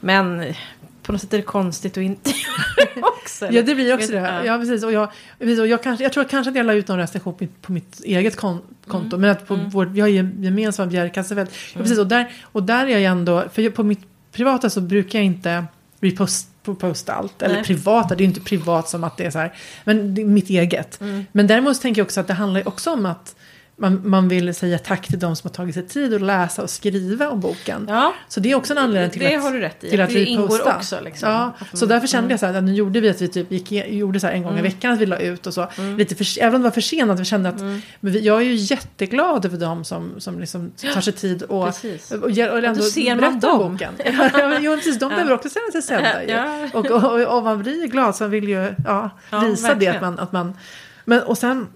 Speaker 2: Men på något sätt är det konstigt att inte göra det också.
Speaker 1: Ja, det blir också
Speaker 2: Vet-
Speaker 1: det. Ja, precis. Och jag, precis, och jag, kanske, jag tror kanske att jag la ut någon recension på mitt, på mitt eget kon, konto.
Speaker 2: Mm.
Speaker 1: Men att på vår, vi har ju gemensamma Bjerre Kassefeld. Ja, precis. Och där, och där är jag ändå, för på mitt privata så brukar jag inte repost, posta allt. Eller
Speaker 2: Nej.
Speaker 1: privata, det är ju inte privat som att det är så här. Men det är mitt eget.
Speaker 2: Mm.
Speaker 1: Men däremot tänker jag också att det handlar också om att man, man vill säga tack till de som har tagit sig tid att läsa och skriva om boken.
Speaker 2: Ja.
Speaker 1: Så det är också en anledning till
Speaker 2: Det
Speaker 1: att,
Speaker 2: har du rätt i.
Speaker 1: till att
Speaker 2: Det
Speaker 1: vi
Speaker 2: ingår också, liksom.
Speaker 1: Ja, så därför kände jag så här, att nu gjorde vi att vi typ gick, gjorde så här en gång i veckan att vi la ut och så. Lite för, även om det var försenat, vi kände att men vi, jag är ju jätteglad över de som, som liksom tar sig tid och,
Speaker 2: Precis.
Speaker 1: och, ger- och ändå berättar om
Speaker 2: dem.
Speaker 1: boken. ja, men, jo, precis, de behöver också känna sig sedda. ju.
Speaker 2: Ja.
Speaker 1: Och, och, och, och man blir glad så man vill ju ja,
Speaker 2: Ja,
Speaker 1: visa det
Speaker 2: verkligen.
Speaker 1: att man, att man... Men och sen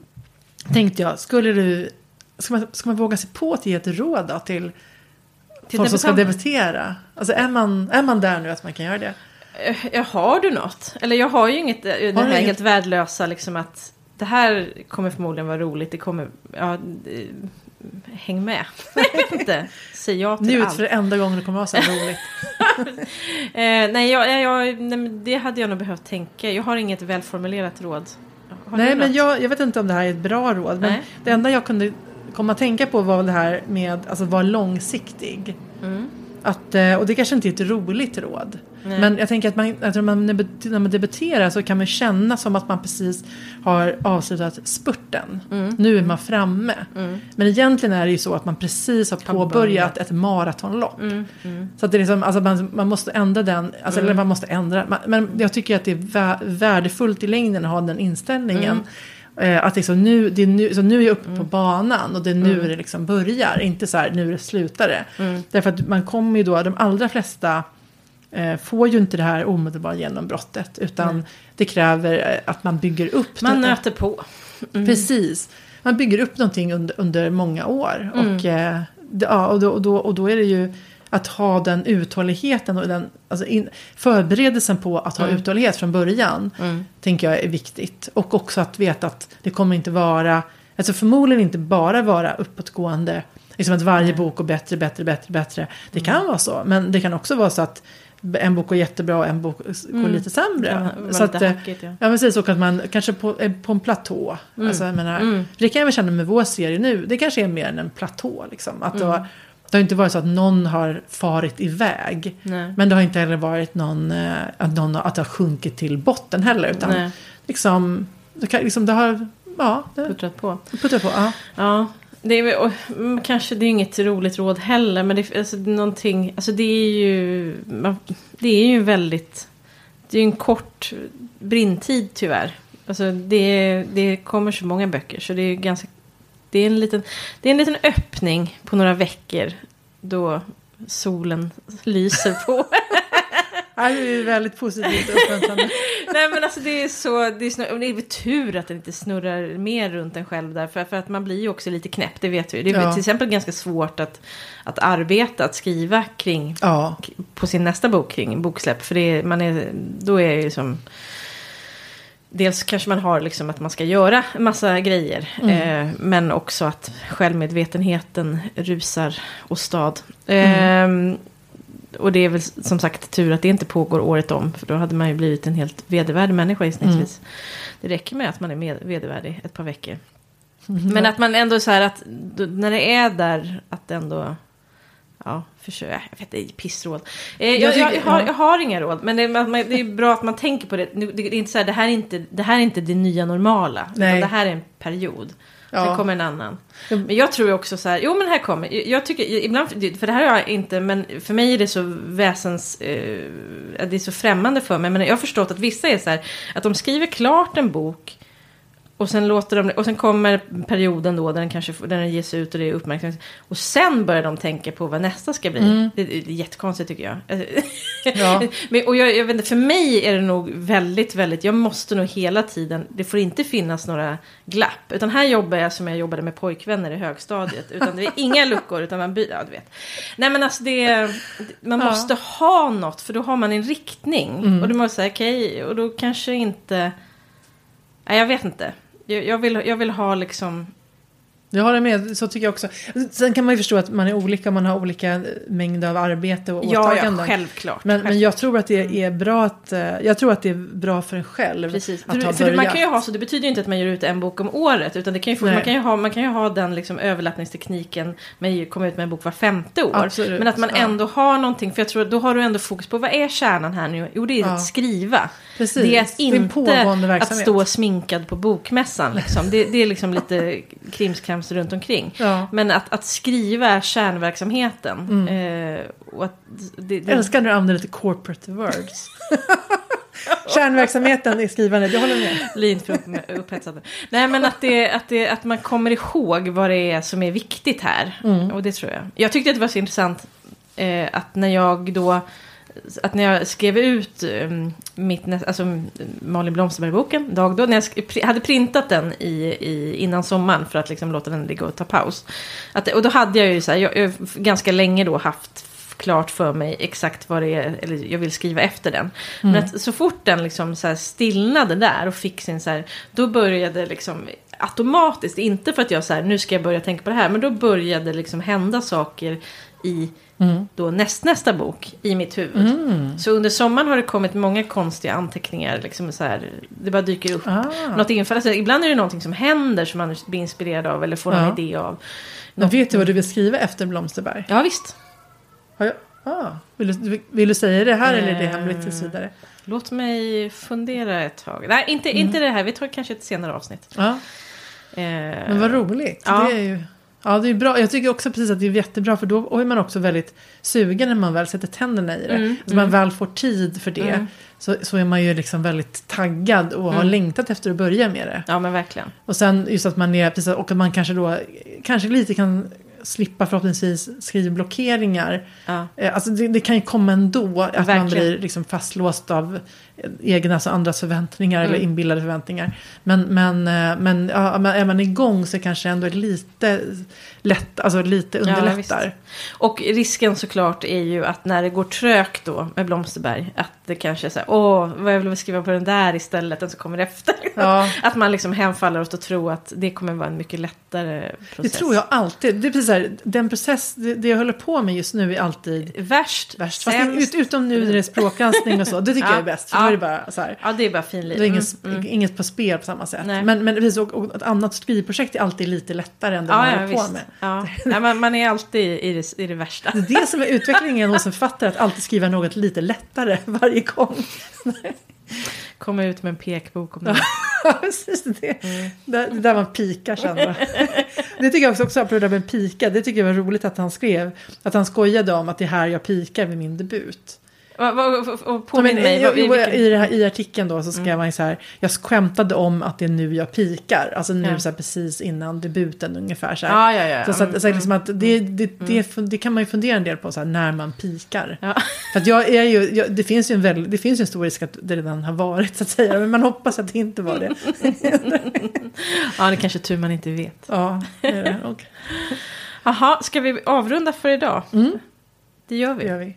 Speaker 1: tänkte jag, skulle du... Ska man, ska man våga sig på att ge ett råd då till,
Speaker 2: Till
Speaker 1: folk som ska
Speaker 2: debutanter?
Speaker 1: debutera? Alltså är man, är man där nu att man kan göra det?
Speaker 2: Eh, Ja, har du något? Eller jag har ju inget, eh, det här
Speaker 1: inget?
Speaker 2: helt värdelösa liksom att det här kommer förmodligen vara roligt, det kommer, ja, eh, häng med. Jag vet inte, säg ja till
Speaker 1: Njut
Speaker 2: allt.
Speaker 1: för det enda gången det kommer vara så här roligt.
Speaker 2: Eh, nej, jag, jag, jag, nej, det hade jag nog behövt tänka. Jag har inget välformulerat råd.
Speaker 1: Nej, men jag, jag vet inte om det här är ett bra råd. Men
Speaker 2: Nej.
Speaker 1: det enda jag kunde komma att tänka på var det här med att alltså, vara långsiktig.
Speaker 2: Mm.
Speaker 1: Att, eh, och det kanske inte är ett roligt råd.
Speaker 2: Nej.
Speaker 1: Men jag tänker att man, när, man, när man debuterar så kan man känna som att man precis har avslutat spurten.
Speaker 2: Mm.
Speaker 1: Nu är man framme. Men egentligen är det ju så att man precis har påbörjat ett maratonlopp.
Speaker 2: Mm, mm.
Speaker 1: Så att det är liksom, alltså man, man måste ändra den, alltså, eller man måste ändra, man, men jag tycker att det är vä- värdefullt i längden att ha den inställningen. Eh, att liksom nu, det är nu, så nu är jag uppe på banan och det är nu det liksom börjar, inte så här nu det slutar det. Därför att man kommer ju då, de allra flesta får ju inte det här omedelbara genombrottet, utan det kräver eh, att man bygger upp
Speaker 2: Man
Speaker 1: det.
Speaker 2: nöter på.
Speaker 1: Precis. Man bygger upp någonting under, under många år. Och, eh, ja, och, då, och, då, och då är det ju att ha den uthålligheten och den alltså in, förberedelsen på att ha uthållighet från början. Tänker jag är viktigt. Och också att veta att det kommer inte vara, alltså förmodligen inte bara vara uppåtgående. Liksom att varje bok går bättre, bättre, bättre, bättre. Det kan vara så. Men det kan också vara så att en bok går jättebra och en bok går lite sämre.
Speaker 2: Ja,
Speaker 1: så att,
Speaker 2: lite
Speaker 1: eh,
Speaker 2: hackigt, ja.
Speaker 1: Ja, precis. Och att man kanske på, på en platå. Alltså, jag menar,
Speaker 2: Mm.
Speaker 1: Det kan jag väl känna med vår serie nu. Det kanske är mer än en platå. Liksom. Att det,
Speaker 2: Mm.
Speaker 1: har, det har inte varit så att någon har farit iväg.
Speaker 2: Nej.
Speaker 1: Men det har inte heller varit någon, eh, att, någon, att det har sjunkit till botten heller. Utan
Speaker 2: Nej,
Speaker 1: liksom, det, kan, liksom, det har ja, det
Speaker 2: puttrat på.
Speaker 1: puttar på. Ja.
Speaker 2: Ja, det är, och, mm, kanske det är inget roligt råd heller, men det, alltså, någonting, alltså det är ju, man, det är ju väldigt, det är ju en kort brintid tyvärr. Alltså det, det kommer så många böcker så det är ganska, det är en liten, det är en liten öppning på några veckor då solen lyser på.
Speaker 1: Det är väldigt positivt och uppmuntrande.
Speaker 2: Nej men alltså det är så, det är, snurr, och det är väl tur att det inte snurrar mer runt en själv där. För, för att man blir ju också lite knäpp, det vet vi. Det är
Speaker 1: Ja.
Speaker 2: till exempel ganska svårt att, att arbeta, att skriva kring,
Speaker 1: Ja,
Speaker 2: på sin nästa bok kring boksläpp. För det är, man är, då är det ju som... Dels kanske man har liksom att man ska göra massa grejer. Eh, men också att självmedvetenheten rusar åstad. Eh, och det är väl som sagt tur att det inte pågår året om. För då hade man ju blivit en helt vedervärdig människa gissningsvis. Det räcker med att man är med, vedervärdig ett par veckor. Men att man ändå så här att när det är där att ändå... Ja, försök. Jag vet, är pissråd. Eh, jag, jag, jag, har,
Speaker 1: ja.
Speaker 2: jag har inga råd. Men det, man, det är bra att man tänker på det. Det är inte så här, det här är inte det, här är inte det nya normala.
Speaker 1: Nej.
Speaker 2: Utan det här är en period.
Speaker 1: Ja.
Speaker 2: Sen kommer en annan. Men jag tror också så här, jo men här kommer, jag tycker, ibland, för det här har jag inte, men för mig är det så väsens, eh, det är så främmande för mig. Men jag har förstått att vissa är så här, att de skriver klart en bok och sen, låter de, och sen kommer perioden då där den kanske där den ges ut och det är uppmärksamhet. Och sen börjar de tänka på vad nästa ska bli. Det, det är jättekonstigt tycker jag.
Speaker 1: Ja.
Speaker 2: Men, och jag, jag vet inte, för mig är det nog väldigt, väldigt, jag måste nog hela tiden, det får inte finnas några glapp. Utan här jobbar jag som jag jobbade med pojkvänner i högstadiet. Utan det är inga luckor, utan man byter, ja du vet. Nej men alltså det, man
Speaker 1: Ja.
Speaker 2: måste ha något, för då har man en riktning.
Speaker 1: Mm.
Speaker 2: Och du måste säga okej, och då kanske inte, nej jag vet inte. Jag, vill, jag vill ha liksom,
Speaker 1: jag håller med, så tycker jag också. Sen kan man ju förstå att man är olika, man har olika mängd av arbete och
Speaker 2: ja, ja
Speaker 1: åtaganden.
Speaker 2: självklart.
Speaker 1: men, men
Speaker 2: självklart.
Speaker 1: jag tror att det är bra att, eh, jag tror att det är bra för en själv
Speaker 2: Precis.
Speaker 1: att ha
Speaker 2: för man
Speaker 1: börjat.
Speaker 2: kan ju ha så, det betyder ju inte att man ger ut en bok om året. Utan det kan ju få, man, kan ju ha, man kan ju ha den liksom överlappningstekniken med att komma ut med en bok var femte år.
Speaker 1: Absolut,
Speaker 2: Men att man
Speaker 1: ja.
Speaker 2: ändå har någonting, för jag tror då har du ändå fokus på vad är kärnan här nu? Jo, det är
Speaker 1: Ja.
Speaker 2: att skriva.
Speaker 1: Precis.
Speaker 2: Det är att
Speaker 1: Det är
Speaker 2: inte att stå sminkad på bokmässan. Liksom. Det, det är liksom lite krimskrams främst runt omkring.
Speaker 1: Ja.
Speaker 2: Men att, att skriva är kärnverksamheten. Eh, och att det, det,
Speaker 1: Jag älskar när du använder lite corporate words. Kärnverksamheten i skrivandet, jag håller med.
Speaker 2: Bli inte för upp, upphetsad. Nej men att, det, att, det, att man kommer ihåg vad det är som är viktigt här.
Speaker 1: Mm.
Speaker 2: Och det tror jag. Jag tyckte att det var så intressant eh, att när jag då att när jag skrev ut eh, mitt, alltså Malin Blomsterberg-boken, Dag då, när jag hade printat den i, i, innan sommaren för att liksom låta den ligga och ta paus. Att, och då hade jag ju så här, jag, jag, ganska länge då haft klart för mig exakt vad det är, eller jag vill skriva efter den. Men att så fort den liksom så här stillnade där och fick sin så här, då började liksom automatiskt, inte för att jag så här, nu ska jag börja tänka på det här, men då började liksom hända saker i då nästnästa bok i mitt huvud. Så under sommaren har det kommit många konstiga anteckningar. Liksom så här, det bara dyker upp
Speaker 1: Ah.
Speaker 2: något infall. Alltså, ibland är det någonting som händer som man blir inspirerad av eller får
Speaker 1: Ja.
Speaker 2: en idé av.
Speaker 1: Men vet du vad du vill skriva efter Blomsterberg?
Speaker 2: Ja visst,
Speaker 1: Har jag? Ah. Vill, du, vill du säga det här eller är det
Speaker 2: Eh.
Speaker 1: hemligt tills vidare?
Speaker 2: Låt mig fundera ett tag. Nej, inte, inte det här. Vi tar kanske ett senare avsnitt.
Speaker 1: Ja,
Speaker 2: Eh,
Speaker 1: men vad roligt.
Speaker 2: ja.
Speaker 1: Det är ju, ja, det är bra. Jag tycker också precis att det är jättebra för då är man också väldigt sugen när man väl sätter tänderna i det.
Speaker 2: Mm,
Speaker 1: Alltså man väl får tid för det
Speaker 2: Mm.
Speaker 1: så, så är man ju liksom väldigt taggad och har
Speaker 2: Mm.
Speaker 1: längtat efter att börja med det.
Speaker 2: Ja, men verkligen.
Speaker 1: Och sen just att man är, precis, och att man kanske då kanske lite kan slippa förhoppningsvis skrivblockeringar.
Speaker 2: Ja.
Speaker 1: Eh, Alltså det, det kan ju komma ändå att man
Speaker 2: Verkligen.
Speaker 1: blir liksom fastlåst av egna, alltså andras förväntningar
Speaker 2: Mm.
Speaker 1: eller inbillade förväntningar. Men, men, eh, men ja, men är man igång så kanske ändå är lite lätt, alltså lite
Speaker 2: Ja,
Speaker 1: underlättar.
Speaker 2: Och risken såklart är ju att när det går trögt då med Blomsterberg. Att det kanske är så här, åh, vad jag vill skriva på den där istället, den som kommer efter.
Speaker 1: Ja.
Speaker 2: Att man liksom hemfaller åt att tro att det kommer vara en mycket lättare
Speaker 1: Det
Speaker 2: process.
Speaker 1: tror jag alltid. Det är precis så här, den process, det, det jag håller på med just nu är alltid
Speaker 2: Värst,
Speaker 1: värst. Fast det, ut, utom nu när det är språkgranskning och så, det tycker
Speaker 2: Ja.
Speaker 1: jag är bäst.
Speaker 2: Ja.
Speaker 1: är det bara så här.
Speaker 2: Ja, det är bara finlir.
Speaker 1: Det är inget,
Speaker 2: Mm, mm.
Speaker 1: inget på spel på samma sätt.
Speaker 2: Nej.
Speaker 1: Men, men precis, och, och ett annat skrivprojekt är alltid lite lättare än det man
Speaker 2: Ja, ja,
Speaker 1: håller på
Speaker 2: visst.
Speaker 1: med.
Speaker 2: Ja. Nej, man, man är alltid i det, i det värsta.
Speaker 1: Det är det som är utvecklingen hos en författare, att alltid skriva något lite lättare varje gång.
Speaker 2: Komma ut med en pekbok om det.
Speaker 1: Ja, precis det. Där, det där man pikar sen. Det tycker jag också, också apropå det där med pika, det tycker jag var roligt att han skrev. Att han skojade om att det är här jag pikar vid min debut.
Speaker 2: Och, påminn mig.
Speaker 1: i, i,
Speaker 2: i
Speaker 1: det artikeln då så skrev man ju så här, jag skämtade om att det är nu jag pikar. Alltså nu
Speaker 2: Ja.
Speaker 1: så här, precis innan debuten ungefär. Så här.
Speaker 2: Ja, ja, ja.
Speaker 1: Så, så, att,
Speaker 2: Mm,
Speaker 1: så att liksom att det, det, det, det kan man ju fundera en del på, så här, när man pikar.
Speaker 2: Ja.
Speaker 1: För att jag är ju, jag, det, finns ju en väl, det finns ju en stor risk att det redan har varit, så att säga. Men man hoppas att det inte var det.
Speaker 2: ja, det är kanske tur man inte vet.
Speaker 1: Ja, det är det.
Speaker 2: Jaha, ska vi avrunda för idag?
Speaker 1: Mm.
Speaker 2: Det gör
Speaker 1: det
Speaker 2: vi.
Speaker 1: gör vi.